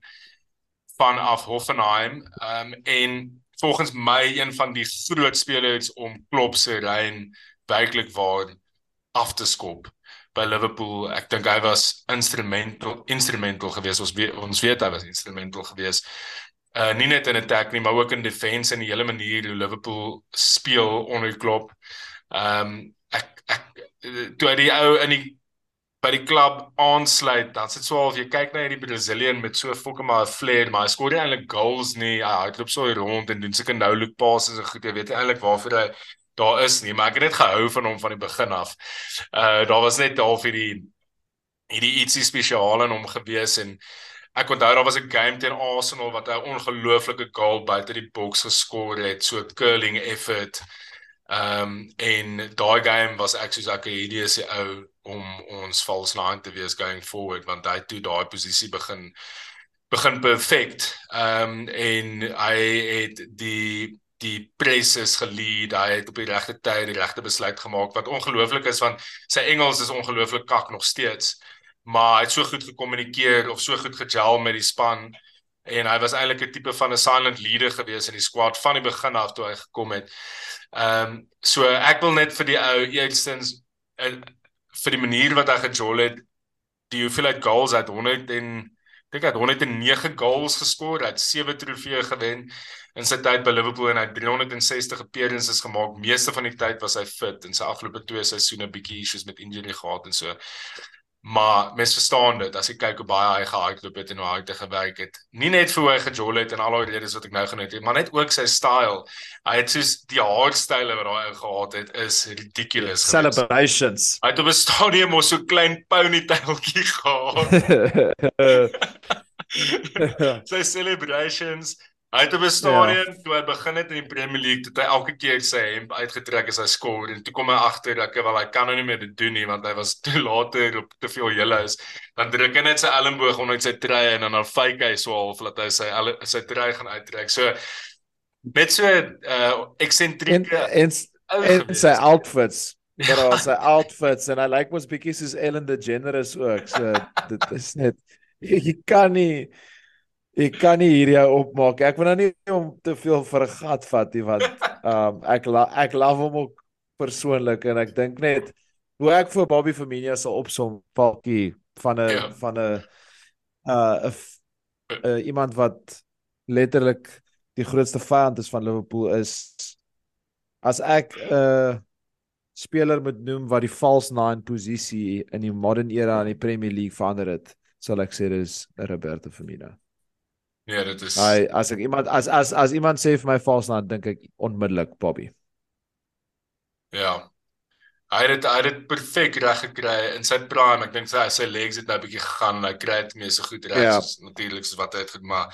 vanaf Hoffenheim. Um en volgens my een van die groot spelers om Klopp se reën werklik waar af te skop by Liverpool. Ek dink hy was instrumental instrumental geweest. Ons weet ons weet hy was instrumental geweest. Uh nie net in attack nie, maar ook in defense en die hele manier hoe Liverpool speel onder Klopp. Ehm um, ek ek toe hy die ou in die by die klub aansluit, dan sit so al jy kyk na hierdie Brazilian met so fokke maar 'n flair, maar hy skoor nie eintlik goals nie. Hy hardloop so rond en doen seker nou look passes en goed. Jy weet eintlik waarvoor hy daar is nie, maar ek het net gehou van hom van die begin af. Uh daar was net half hierdie hierdie ietsie spesiaal in hom gewees en ek onthou daar was 'n game teen Arsenal wat hy 'n ongelooflike goal buite die boks geskor het, so 'n curling effort. Ehm um, en daai game was ek soos ek hierdie is die ou om ons false nine te wees going forward want hy toe daai posisie begin begin perfect. Ehm um, en hy het die die press is gelead, hy het op die regte tyd die regte besluit gemaak wat ongelooflik is want sy Engels is ongelooflik kak nog steeds, maar hy het so goed gekommunikeer of so goed gegel met die span en hy was eintlik 'n tipe van 'n silent leader gewees in die squad van die begin af toe hy gekom het. Ehm um, so ek wil net vir die ou eerstens uh, vir die manier wat hy gejol het, die hoeveelheid goals uit 100 en dink hy het 109 goals geskor, hy het 7 trofee gewen in sy tyd by Liverpool en hy 360 appearances gemaak. Meeste van die tyd was hy fit en sy afgelope twee seisoene bietjie issues met injury gehad en so. Maar mens verstaan dit as jy kyk hoe baie hy gehardloop het en hoe hard hy gewerk het. Nie net vir hoe hy gejol het en al die redes wat ek nou genoem het, maar net ook sy style. Hy het soos die haarstyle wat hy gehad het is ridiculous. Celebrations. Hy het op 'n stadium so klein ponytailtjie gehad. sy celebrations Hy het op 'n ja. toe hy begin het in die Premier League, het hy elke keer sy hemp uitgetrek as hy skoor en toe kom hy agter dat hy wel hy kan nou nie meer dit doen nie want hy was te later op te veel julle is. Dan druk hy net sy elmboog onder sy trui en dan dan fake hy so half dat hy sy sy trui gaan uittrek. So met so 'n uh, eksentrieke en, en, en sy outfits maar al sy outfits en hy lyk mos bietjie soos Ellen DeGeneres ook. So dit is net jy kan nie Ek kan nie hier jou opmaak. Ek wil nou nie om te veel vir 'n gat vat nie want um ek la, ek love hom ook persoonlik en ek dink net hoe ek vir Bobby Firmino sal opsom paltjie van 'n ja. van 'n uh 'n iemand wat letterlik die grootste vyand is van Liverpool is as ek 'n uh, speler moet noem wat die false nine posisie in die modern era in die Premier League verander het, sal ek sê dis Roberto Firmino. Nee, dit is Hy as ek iemand as as as iemand sê vir my vals dan dink ek onmiddellik Bobby. ja. Hy het dit hy het dit perfek reg gekry in sy prime. Ek dink sy sy legs het nou 'n bietjie gegaan en hy kry dit mee so goed reg Ja. soos natuurlik soos wat hy het gedoen, maar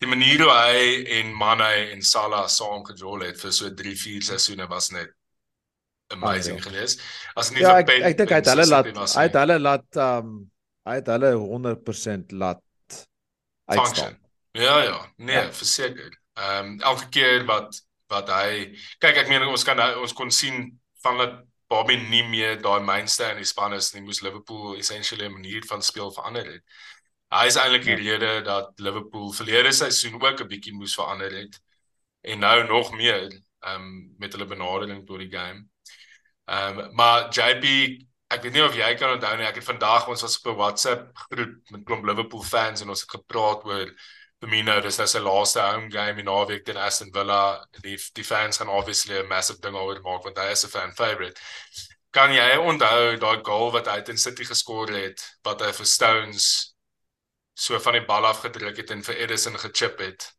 die manier hoe hy en Mane en Salah saam gejol het vir so 3, 4 seisoene was net amazing Unreal. geweest. As nie Ja, vir ek Pep ek dink hy het hulle laat was hy het hulle laat um hy het hulle 100% laat function. Ja ja, nee, Ja. verseker. Ehm um, elke keer wat wat hy kyk ek meen ons kan nou- ons kon sien van dat Bobby nie meer daai mainstay in die span is nie, moes Liverpool essentially 'n manier van speel verander het. Hy is eintlik die rede dat Liverpool verlede seisoen ook 'n bietjie moes verander het en nou nog meer ehm um, met hulle benadering tot die game. Ehm um, maar JP Ek weet nie of jy kan onthou nie, ek het vandag ons was op 'n WhatsApp groep met klomp Liverpool fans en ons het gepraat oor Firmino, dis nou sy laaste home game in naweek teen Aston Villa. Die die fans gaan obviously 'n massive ding oor maak want hy is 'n fan favorite. Kan jy onthou daai goal wat hy teen City geskoor het, wat hy vir Stones so van die bal af gedruk het en vir Edison gechip het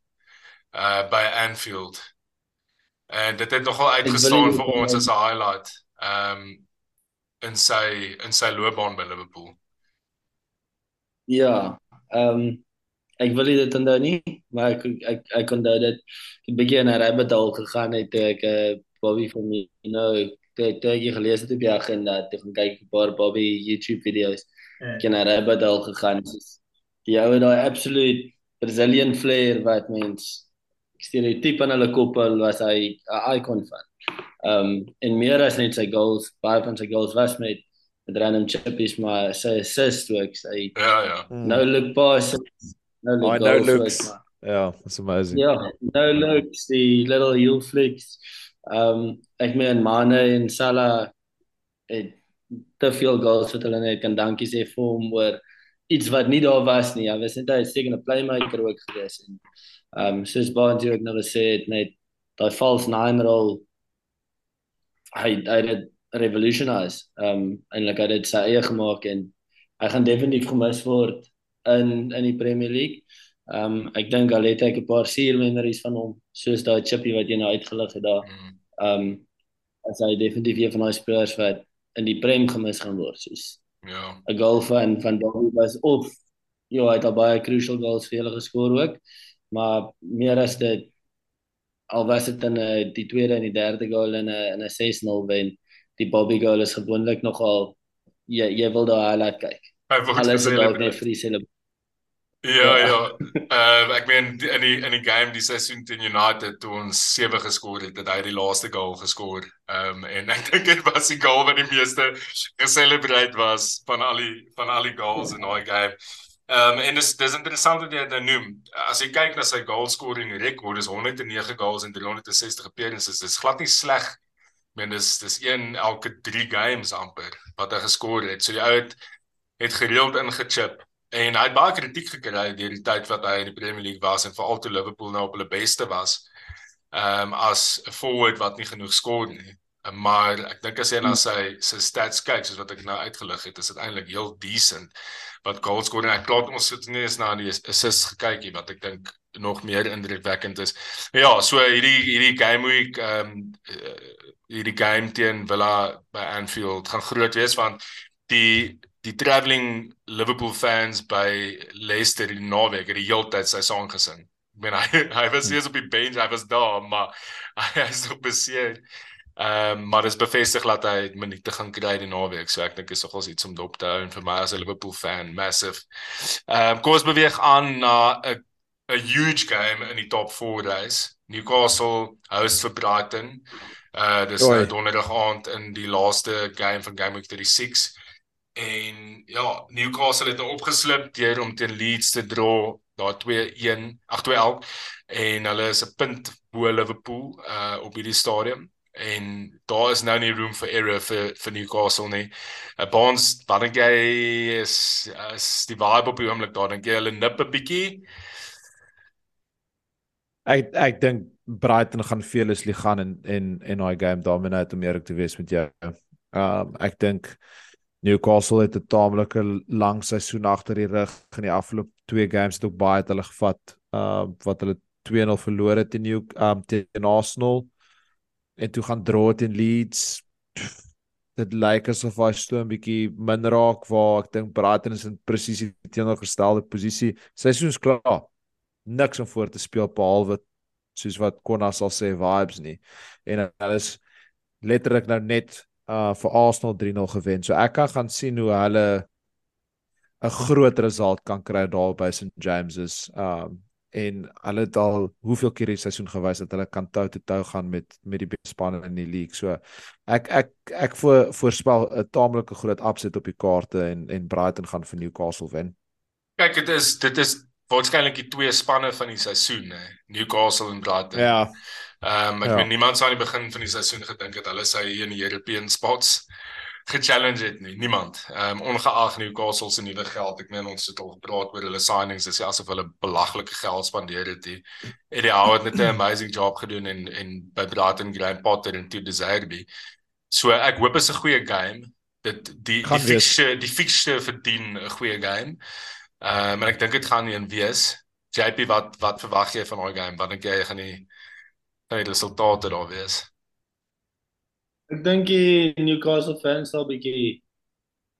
uh by Anfield. En dit het nogal uitgestaan vir ons as 'n highlight. Um in sy in sy loopbaan by Liverpool. Ja, ehm um, ek wil dit onthou nie, maar ek ek ek onthou dit 'n bietjie in 'n rabbit hole gegaan het toe ek 'n uh, Bobby van my nou toe toe ek gelees het op die agenda te gaan kyk 'n paar Bobby YouTube video's. Ja. Ek het in 'n rabbit hole gegaan. Soos die ou het daai absolute Brazilian flair wat mens stereotyp aan hulle koppel was hy 'n icon van. Ehm um, en meer as net sy goals, baie van sy goals was met met random chippies maar sy assist ook sy Ja ja. Mm. no look passes, no look Oh, no looks. ook, maar- Ja, that's amazing. Ja, no looks, die little heel flicks. Um ek meen Mane en Salah het te veel goals wat hulle net kan dankie sê vir hom oor iets wat nie daar was nie. Hy was net 'n uitstekende playmaker ook gewees en um soos Barnes ook nou gesê het net daai false nine rol hy hy het dit revolutionise. Um eintlik het dit sy eie gemaak en hy gaan definitief gemis word in in die Premier League. Um ek dink al het ek 'n paar seer memories van hom, soos daai chippy wat jy nou uitgelig het daar. Mm. Um as hy definitief een van daai spelers wat in die Prem gemis gaan word, soos Ja. 'n goal van van Bobby was of ja, hy het al baie crucial goals vir hulle geskoor ook, maar meer as dit al was dit in 'n die tweede en die derde goal in 'n in 'n 6-0 wen, die Bobby goal is gewoonlik nogal jy jy wil daai highlight kyk. Hy word Hulle is dalk geselebrate. net vir die celebrate. Ja, Ja. ja. Ehm ek meen in die in die game die seisoen teen United toe ons 7 geskor het, het hy die laaste goal geskor. Ehm en ek dink dit was die goal wat die meeste geselebrate was van al die van al die goals in daai game. Ehm en dis dis interessant wat jy dit nou noem. As jy kyk na sy goal scoring rekord, dis 109 goals in 360 appearances. Dis glad nie sleg. Ek meen dis dis een elke 3 games amper wat hy geskor het. So die ou het het gereeld ingechip en hy het baie kritiek gekry deur die tyd wat hy in die Premier League was en veral toe Liverpool nou op hulle beste was. Ehm um, as 'n forward wat nie genoeg skoor nie. Uh, maar ek dink as jy na sy sy stats kyk soos wat ek nou uitgelig het, is dit eintlik heel decent wat goal scoring. Ek praat ons het nie eens na die assists gekyk nie wat ek dink nog meer indrukwekkend is. Ja, so hierdie hierdie game week ehm um, hierdie game teen Villa by Anfield gaan groot wees want die die travelling Liverpool fans by Leicester die naweek het die heeltyd sy sang gesing. Ek meen hy hy was nie eens op die bench, hy was daar, maar hy is nog beseer. Ehm um, maar dit is bevestig dat hy minute gaan kry die naweek. So ek dink is nogals iets om dop te hou en vir my as 'n Liverpool fan massive. Ehm um, kom ons beweeg aan na 'n 'n huge game in die top 4 race. Newcastle host vir Brighton. Uh dis nou donderdag aand in die laaste game van Game Week 36. En ja, Newcastle het nou opgeslip deur om teen Leeds te draw daar 2-1, ag 2-1 en hulle is 'n punt bo Liverpool uh op hierdie stadium en daar is nou nie room vir error vir vir Newcastle nie. Uh, Barnes, jy is is die vibe op die oomblik daar? Dink jy hulle nip 'n bietjie? Ek ek dink Brighton gaan fearlessly gaan en en en daai game dominate om eerlik te wees met jou. Um ek dink Newcastle het 'n taamlike lang seisoen agter die rug in die afgelope twee games het ook baie het hulle gevat uh wat hulle 2-0 verloor het teen um teen Arsenal en toe gaan draw teen Leeds. Dit lyk asof hy stoom 'n bietjie min raak waar ek dink Brighton is in presies die teenoorgestelde posisie. Seisoens klaar. Niks om voor te speel behalwe soos wat Konna sal sê vibes nie. En hulle is letterlik nou net uh vir Arsenal 3-0 gewen. So ek kan gaan sien hoe hulle 'n groot result kan kry daar by St James's. Um en hulle het al hoeveel keer die seisoen gewys dat hulle kan toe te toe gaan met met die beste spanne in die league. So ek ek ek voor, voorspel 'n taamlike groot upset op die kaarte en en Brighton gaan vir Newcastle wen. Kyk, dit is dit is waarskynlik die twee spanne van die seisoen, hè. Newcastle en Brighton. Ja. Ehm um, ek ja. weet niemand sou aan die begin van die seisoen gedink het hulle sou hier in die European spots gechallenge het nie. Niemand. Ehm um, ongeag Newcastle se nuwe geld. Ek meen ons het al gepraat oor hulle signings. Dit is asof hulle belaglike geld spandeer het. Die Eddie Howe het net 'n amazing job gedoen en en by Brighton Graham Potter en Tio Desiree. So ek hoop is 'n goeie game. Dit die Gaan die fixture die fixture verdien 'n goeie game. Ehm um, en ek dink dit gaan nie in wees. JP wat wat verwag jy van daai game? Wat dink jy gaan die die resultate daar wees? Ek dink die Newcastle fans sal bietjie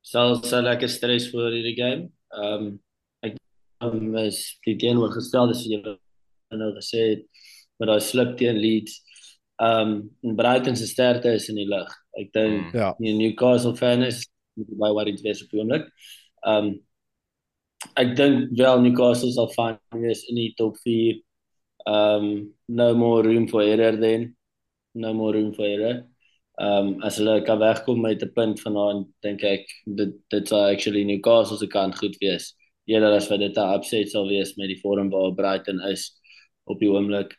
sal sal lekker stres voor hierdie game. Ehm um, ek um, is die teenoorgestelde as jy nou gesê het met daai slip teen Leeds. Ehm um, Brighton se sterkte is in die lig. Ek dink mm, ja. die Newcastle fans by wat dit wees op oomblik. Ehm um, ek dink wel Newcastle sal fyn wees in die top 4. Um no more room for error then. No more room for error um, as hulle kan wegkom met 'n punt vanaand dink ek dit dit sal actually Newcastle se kant goed wees eerder as wat dit 'n upset sal wees met die vorm waar Brighton is op die oomblik.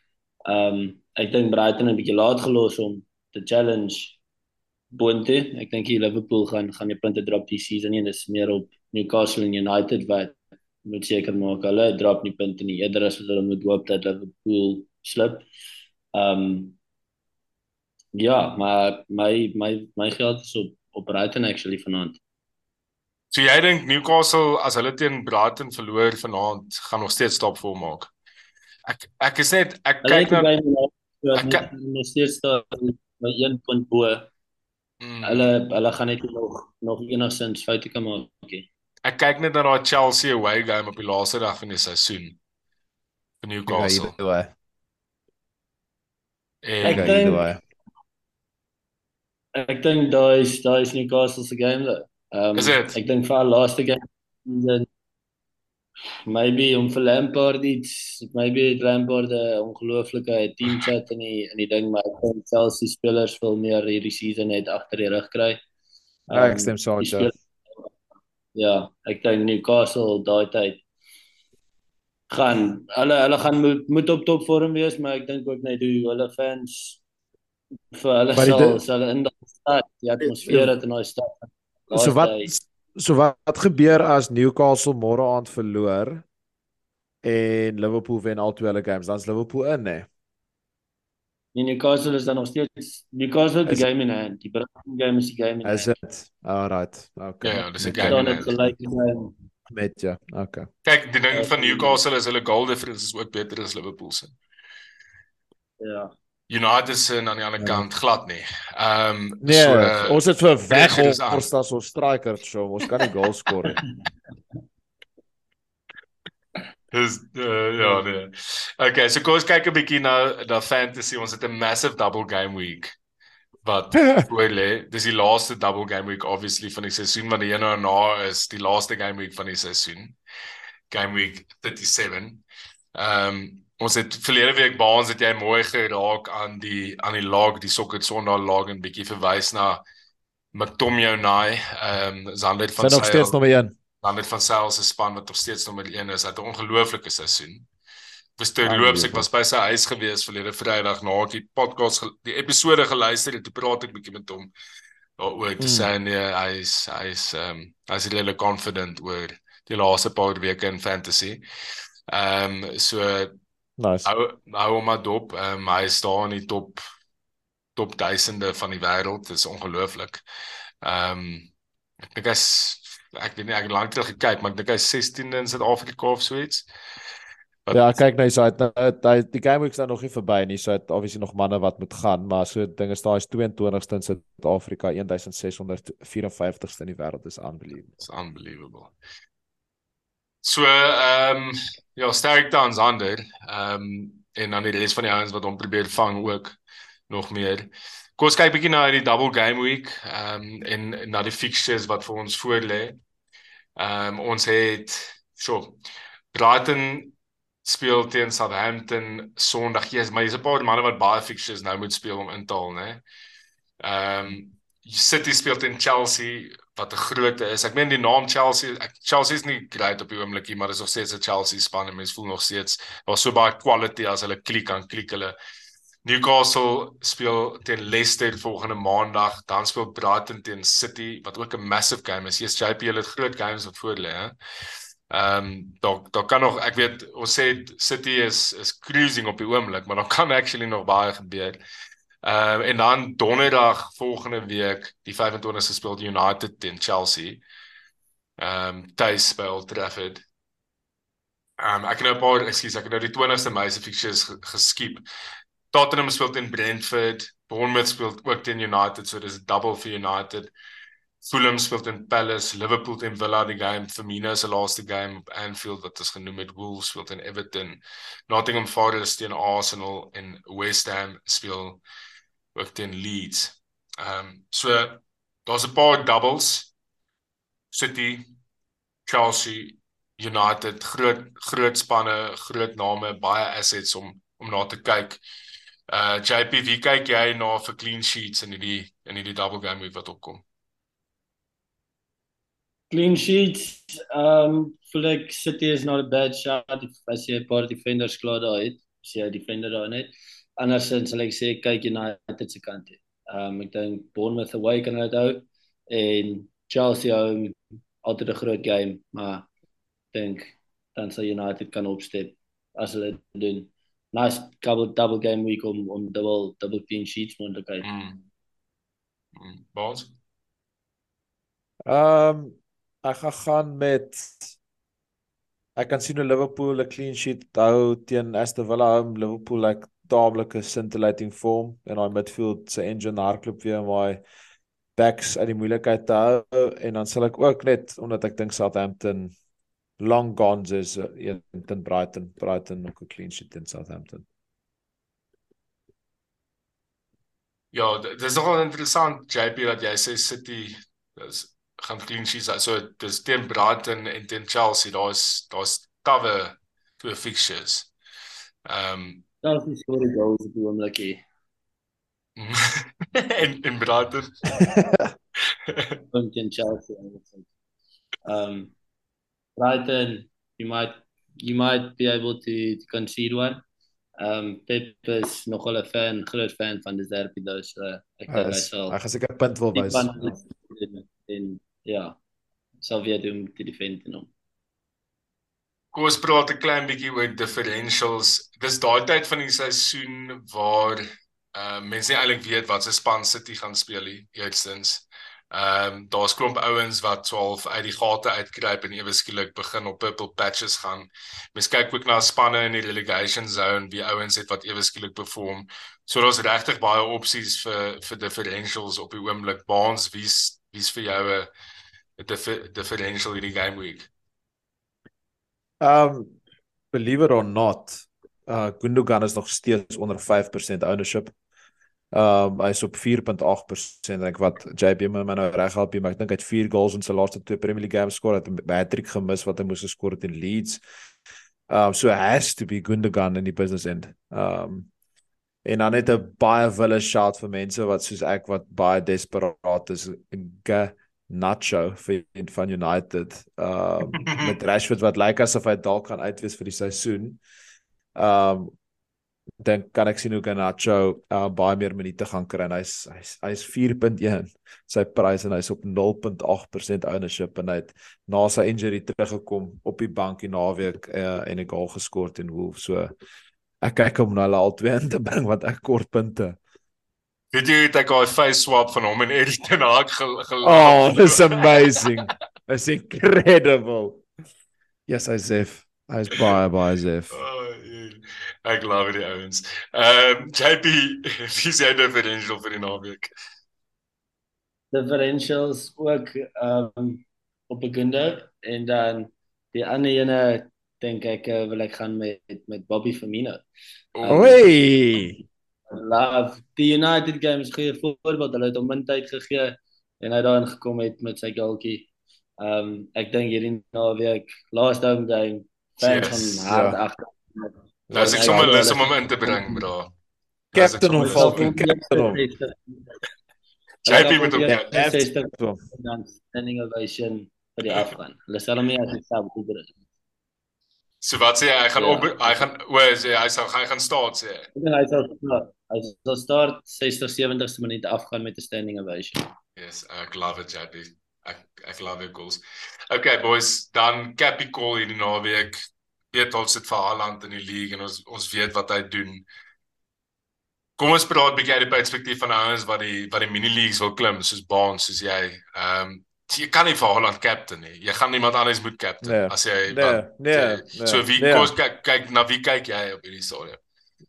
Um, ek dink Brighton het 'n bietjie laat gelos om te challenge Boonte. Ek dink Liverpool gaan gaan die punte drop die season nie en dis meer op Newcastle en United wat moet seker maak hulle drop nie punte nie eerder as wat hulle moet hoop dat Liverpool slip. Ehm um, Ja, maar my my my geld is op op Brighton actually vanaand. So jy dink Newcastle as hulle teen Brighton verloor vanaand gaan nog steeds stop voor maak. Ek ek is net ek kyk na ek nog steeds daar by 1 punt bo. Mm. Hulle hulle gaan net nog nog enigsins foute kan maak. Okay. Ek kyk net na daai Chelsea away game op die laaste dag van die seisoen vir Newcastle. Ja, ek dink Ek dink daai is daai is Newcastle se game. Ehm um, ek dink vir laaste game dan maybe om vir Lampard iets maybe Lampard 'n ongelooflike team chat in die in die ding maar ek dink Chelsea spelers wil meer hierdie season net agter die rug kry. Um, ja, ek stem saam so. Ja, ek dink Newcastle daai tyd gaan hulle hulle gaan moet, moet op top vorm wees maar ek dink ook net hoe hulle fans vir hulle sal die, sal in die stad die atmosfeer het in daai stad. So wat die, so wat gebeur as Newcastle môre aand verloor en Liverpool wen al twee hulle games, dan's Liverpool in nê? Nee, Newcastle is dan nog steeds Newcastle die game in hand. Die Brighton game is die game in hand. Is dit? Alright. Okay. Ja, dis 'n game. Dan het gelyk game met ja. Okay. Kyk, die ding van Newcastle is hulle goal difference is ook beter as Liverpool se. Ja. United se aan die ander ja. kant glad nie. Ehm um, nee, so uh, ons het vir weg ons as ons striker so ons kan nie goals skoor nie. Dis uh, ja nee. Okay, so kom ons kyk 'n bietjie na na fantasy. Ons het 'n massive double game week wat voor lê. Dis die laaste double game week obviously van die seisoen want die een daarna is die laaste game week van die seisoen. Game week 37. Ehm um, ons het verlede week by ons het jy mooi geraak aan die aan die log die sokker sonder log en bietjie verwys na McTominay Nai ehm um, Zander van Sy nog steeds nommer 1 Zander van Sail se span wat nog steeds nommer 1 is het 'n ongelooflike seisoen was toe loops ek was by sy huis gewees verlede Vrydag na die podcast die episode geluister en toe praat ek bietjie met hom daaroor te hmm. sê nee hy's hy's ehm um, hy's regtig confident oor die laaste paar weke in fantasy ehm um, so Nice. Hou hou hom maar dop. Ehm um, hy staan in die top top duisende van die wêreld. Dit is ongelooflik. Ehm um, ek dink hy's ek weet nie ek het lank terug gekyk, maar ek dink hy's 16de in Suid-Afrika of so iets. Wat... Ja, kyk nou, so hy die game week's nou nog nie verby nie. So het obviously nog manne wat moet gaan, maar so dinge staan is 22ste in Suid-Afrika, 1654ste in die wêreld is unbelievable. It's unbelievable. So ehm um, ja, sterk dans ander. Ehm um, en dan die res van die ouens wat hom probeer vang ook nog meer. Kom ons kyk bietjie na die double game week ehm um, en na die fixtures wat vir ons voorlê. Ehm um, ons het so Brighton speel teen Southampton Sondag. Yes, maar hier's 'n paar manne wat baie fixtures nou moet speel om in te haal, né? Ehm um, City speel teen Chelsea wat 'n groot is. Ek meen die naam Chelsea, ek, Chelsea is nie great op die oomblikie, maar dis nog steeds 'n Chelsea span en mense voel nog steeds daar's so baie quality as hulle klik aan klik hulle. Newcastle speel teen Leicester volgende maandag, dan speel Brighton teen City wat ook 'n massive game is. Yes, JP het groot games wat voor lê, hè. Ehm um, daar daar kan nog ek weet ons sê City is is cruising op die oomblik, maar daar kan actually nog baie gebeur. Ehm uh, en dan donderdag volgende week, die 25ste speel United teen Chelsea. Ehm um, tuis by Old Trafford. Ehm um, ek het nou 'n paar, ekskuus, ek het nou die 20ste Mei se fixtures geskiep. Tottenham speel teen Brentford, Bournemouth speel ook teen United, so dis 'n double vir United. Fulham speel teen Palace, Liverpool teen Villa die game, Firmino se laaste game op Anfield wat is genoem met Wolves speel teen Everton, Nottingham Forest teen Arsenal en West Ham speel ook teen Leeds. Ehm um, so daar's 'n paar doubles. City, Chelsea, United, groot groot spanne, groot name, baie assets om om na te kyk. Uh JP, wie kyk jy na vir clean sheets in hierdie in hierdie double game week wat opkom? clean sheets. Um ek City is not a bad shot as jy 'n paar defenders klaar daar het. As jy 'n defender daar net. Andersins sal ek sê kyk United se kant toe. Um ek dink Bournemouth away kan hulle hou en Chelsea home altyd 'n groot game, maar dink dan sal United kan opstep as hulle doen. Nice double double game week om om double double clean sheets moontlikheid. Mm. Mm. Boss. Ehm um, ek gaan gaan met ek kan sien hoe Liverpool 'n clean sheet hou teen Aston Villa home Liverpool like taamlike scintillating form en daai midfield se engine hardloop weer om hy backs uit die moeilikheid te hou en dan sal ek ook net omdat ek dink Southampton long gone is in in Brighton Brighton ook 'n clean sheet in Southampton Ja, dit is nogal interessant JP dat jy sê City is gaan clean sheets so dis teen Brighton en teen Chelsea daar's daar's tawe twee fixtures. Ehm um, die skoor goals op die oomblik hier. en in Brighton. en teen Chelsea. Ehm um, Brighton you might you might be able to, to concede one. Ehm um, Pep is nogal 'n fan, groot fan van die derby daai so ek dink hy sal. Hy gaan seker 'n punt wil wys. En ja, sal weer doen die defend en hom. Kom ons praat 'n klein bietjie oor differentials. Dis daai tyd van die seisoen waar uh mense nie eintlik weet wat se span City gaan speel nie, eerstens. Ehm um, daar's klomp ouens wat 12 uit die gate uitkruip en ewe skielik begin op purple patches gaan. Mens kyk ook na spanne in die relegation zone, wie ouens het wat ewe skielik perform. So daar's regtig baie opsies vir vir differentials op die oomblik. Baans wie's wie's vir jou 'n 'n differential hierdie game week? Um believe it or not, uh Gundogan is nog steeds onder 5% ownership. Um hy is op 4.8% dink wat JB my nou reg help, maar ek dink hy het 4 goals in sy laaste twee Premier League games geskor, het 'n hat-trick gemis wat hy moes geskor het in Leeds. Um so has to be Gundogan in die business end. Um en dan net 'n baie wille shot vir mense wat soos ek wat baie desperaat is in Nacho vir van United. Um met Rashford wat lyk asof hy dalk gaan uitwees vir die seisoen. Um dan kan ek sien hoe Nacho uh, baie meer minute gaan kry en hy's hy's hy's 4.1 sy prys en hy's op 0.8% ownership en hy het na sy injury teruggekom op die bank die naweek uh, en 'n goal geskor teen Wolves. So ek kyk hom nou al twee in te bring wat ek kort punte. Weet jy het ek 'n face swap van hom en Erik ten Hag gelaat. Oh, it's amazing. It's incredible. Yes, Isef. Hy's baie baie sef. Oh, ek glo die ouens. Ehm um, JP, wie sê die differential vir die naweek? Differentials ook ehm um, op beginner en dan die ander ene dink ek uh, wil ek gaan met met Bobby Firmino. Um, Oi. Love die United games gee voorbeeld hulle het hom min tyd gegee en hy daarin gekom het met sy goaltjie. Ehm um, ek dink hierdie naweek last home game fans van yes, hard ja. agter. Nou as ek sommer lus om hom in te bring, bro. Captain of Falcon, captain of. JP met hom. Dan standing ovation vir die afgaan. Hulle sal hom nie as hy sou oor. So wat sê hy? Hy gaan ja. op hy gaan o, sê hy sal hy gaan staan sê. Ek dink hy sal start. Hy sal start 60 70ste minuut afgaan met 'n standing ovation. Yes, ek love it, JP. Ek ek love it goals. Okay boys, dan Cappy call hierdie naweek. Weet ons dit vir Haaland in die league en ons ons weet wat hy doen. Kom ons praat 'n bietjie uit die perspektief van ouens wat die wat die mini leagues wil klim soos Baans soos jy. Ehm um, jy kan nie vir Haaland captain nie. Jy gaan iemand anders moet captain nee, as jy nee, wat, nee, nee, so wie nee. kos kyk kyk na wie kyk jy op hierdie stadium?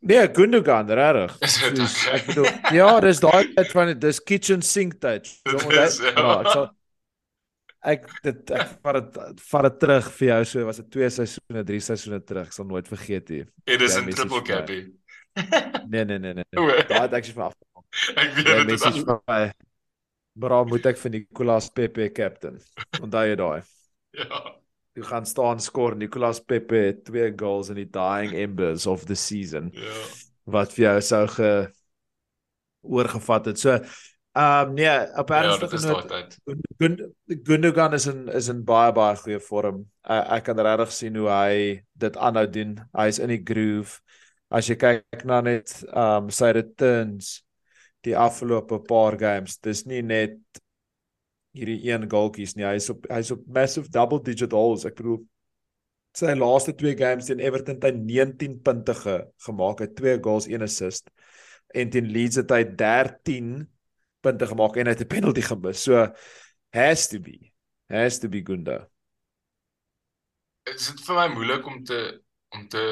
Nee, Gundogan, regtig. Ek bedoel, ja, dis daai tyd van dis kitchen sink tyd. So dis ja. ja, so ek dit ek vat dit vat dit terug vir jou so was dit twee seisoene, drie seisoene terug, ek sal nooit vergeet nie. Dit is 'n triple cappy. Nee, nee, nee, nee. Daai het ek vir af. Ek weet dit is. Bra moet ek vir Nicolas Pepe captain. Onthou jy daai? Ja. Jy gaan staan skor Nicolas Pepe twee goals in die dying embers of the season. Ja. Wat vir jou sou ge oorgevat het. So ehm um, nee, op ernstige ja, noot Gundogan is in is in baie baie goeie vorm. Ek, ek kan regtig sien hoe hy dit aanhou doen. Hy's in die groove. As jy kyk na net ehm um, sy returns die afgelope paar games. Dis nie net hierdie een goaltjies nie. Hy's op hy's op massive double digit goals. Ek bedoel sy laaste twee games teen Everton het hy 19 punte ge, gemaak. Hy twee goals, een assist. En teen Leeds het hy 13 punte gemaak en hy het 'n penalty gemis. So has to be has to be Gunda. Dit is vir my moeilik om te om te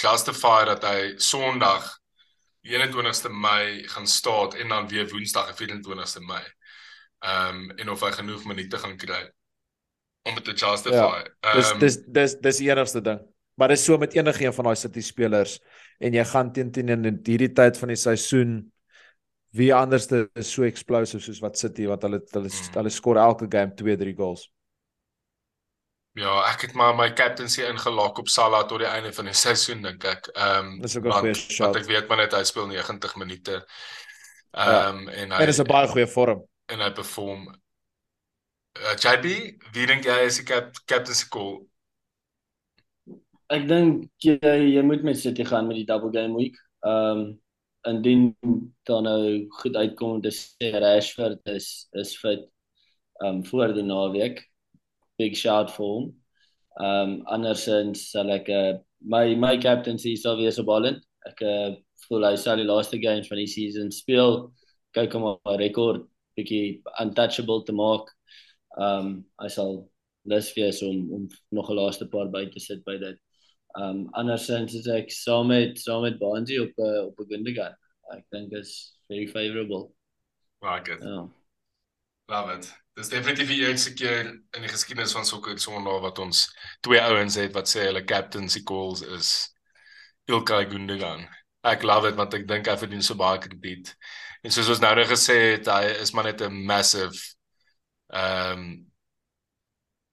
justify dat hy Sondag 21ste Mei gaan staat en dan weer Woensdag 24ste Mei. Ehm um, en of hy genoeg minute gaan kry om dit te justify. Ja, dis um, dis dis dis die enigste ding. Maar dis so met enige een van daai City spelers en jy gaan teen teen in hierdie tyd van die seisoen wie anderste is so explosive soos wat City wat hulle hulle, hmm. hulle skor elke game 2 3 goals. Ja, ek het maar my captaincy ingelok op Salah tot die einde van die seisoen dink ek. Ehm um, Dis ook 'n goeie shot. Want ek weet maar net hy speel 90 minute. Ehm um, ja. en hy Dit is 'n baie goeie vorm en hy perform. Uh, JB, wie dink jy is die cap captaincy call? Ek dink jy jy moet met City gaan met die double game week. Ehm um, indien dan nou goed uitkom om te sê Rashford is is fit ehm um, voor die naweek big shout vir hom. Um andersins sal ek uh, my my captaincy sal wees op Holland. Ek uh, voel hy sal die laaste games van die season speel. Kyk om 'n rekord bietjie untouchable te maak. Um hy sal lus wees om om nog 'n laaste paar by te sit by dit. Um andersins is ek saam met saam met Bonzi op uh, op 'n Gundogan. Ek dink is very favorable. Like it. Ja. Love it. Dis definitief die eerste keer in die geskiedenis van sokker Sondag wat ons twee ouens het wat sê hulle captaincy calls is Ilkay Gundogan. Ek love it want ek dink hy verdien so baie krediet. En soos ons nou net gesê het, hy is maar net 'n massive ehm um,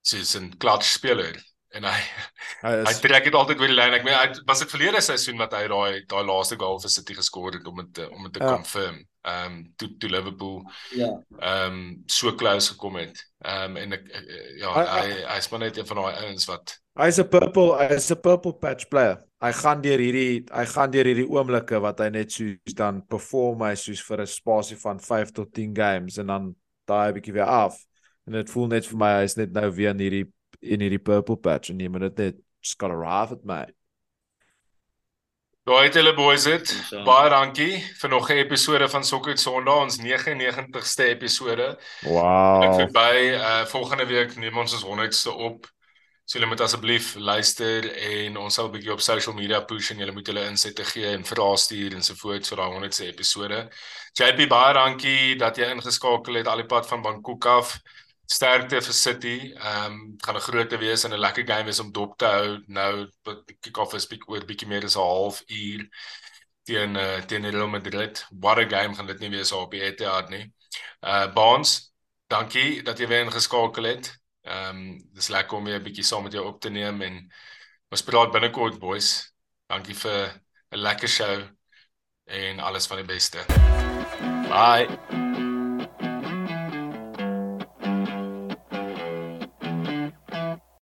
sy's 'n clutch speler en hy hy, is, hy trek dit altyd weer die lyn. Ek meen hy was dit verlede seisoen wat hy daai daai laaste goal vir City geskor het om dit om dit te ja. confirm. Ehm um, toe toe Liverpool ja. Ehm um, so close gekom het. Ehm um, en ek ja, hy hy's maar net een van daai ouens wat hy's 'n purple hy's 'n purple patch player. Hy gaan deur hierdie hy gaan deur hierdie oomblikke wat hy net soos dan perform hy soos vir 'n spasie van 5 tot 10 games en dan daai bietjie weer af. En dit voel net vir my hy's net nou weer in hierdie in hierdie purple patch en jy moet dit net skal arrive at my. Daai het hulle boys dit. Baie dankie vir nog 'n episode van Sokker Sondag, ons 99ste episode. Wow. Ek verby uh volgende week neem ons ons 100ste op. So julle moet asseblief luister en ons sal 'n bietjie op social media push en julle moet hulle insette gee en vrae stuur en so voort vir daai 100ste episode. JP baie dankie dat jy ingeskakel het al die pad van Bangkok af. Sterkte vir City. Ehm um, gaan 'n groot wees en 'n lekker game wees om dop te hou. Nou kick-off is bietjie oor bietjie meer as 'n half uur teen uh, teen Real Madrid. What a game gaan dit nie wees op die Etihad nie. Uh Bonds, dankie dat jy weer ingeskakel het. Ehm um, dis lekker om weer 'n bietjie saam met jou op te neem en ons praat binnekort boys. Dankie vir 'n lekker show en alles van die beste. Bye.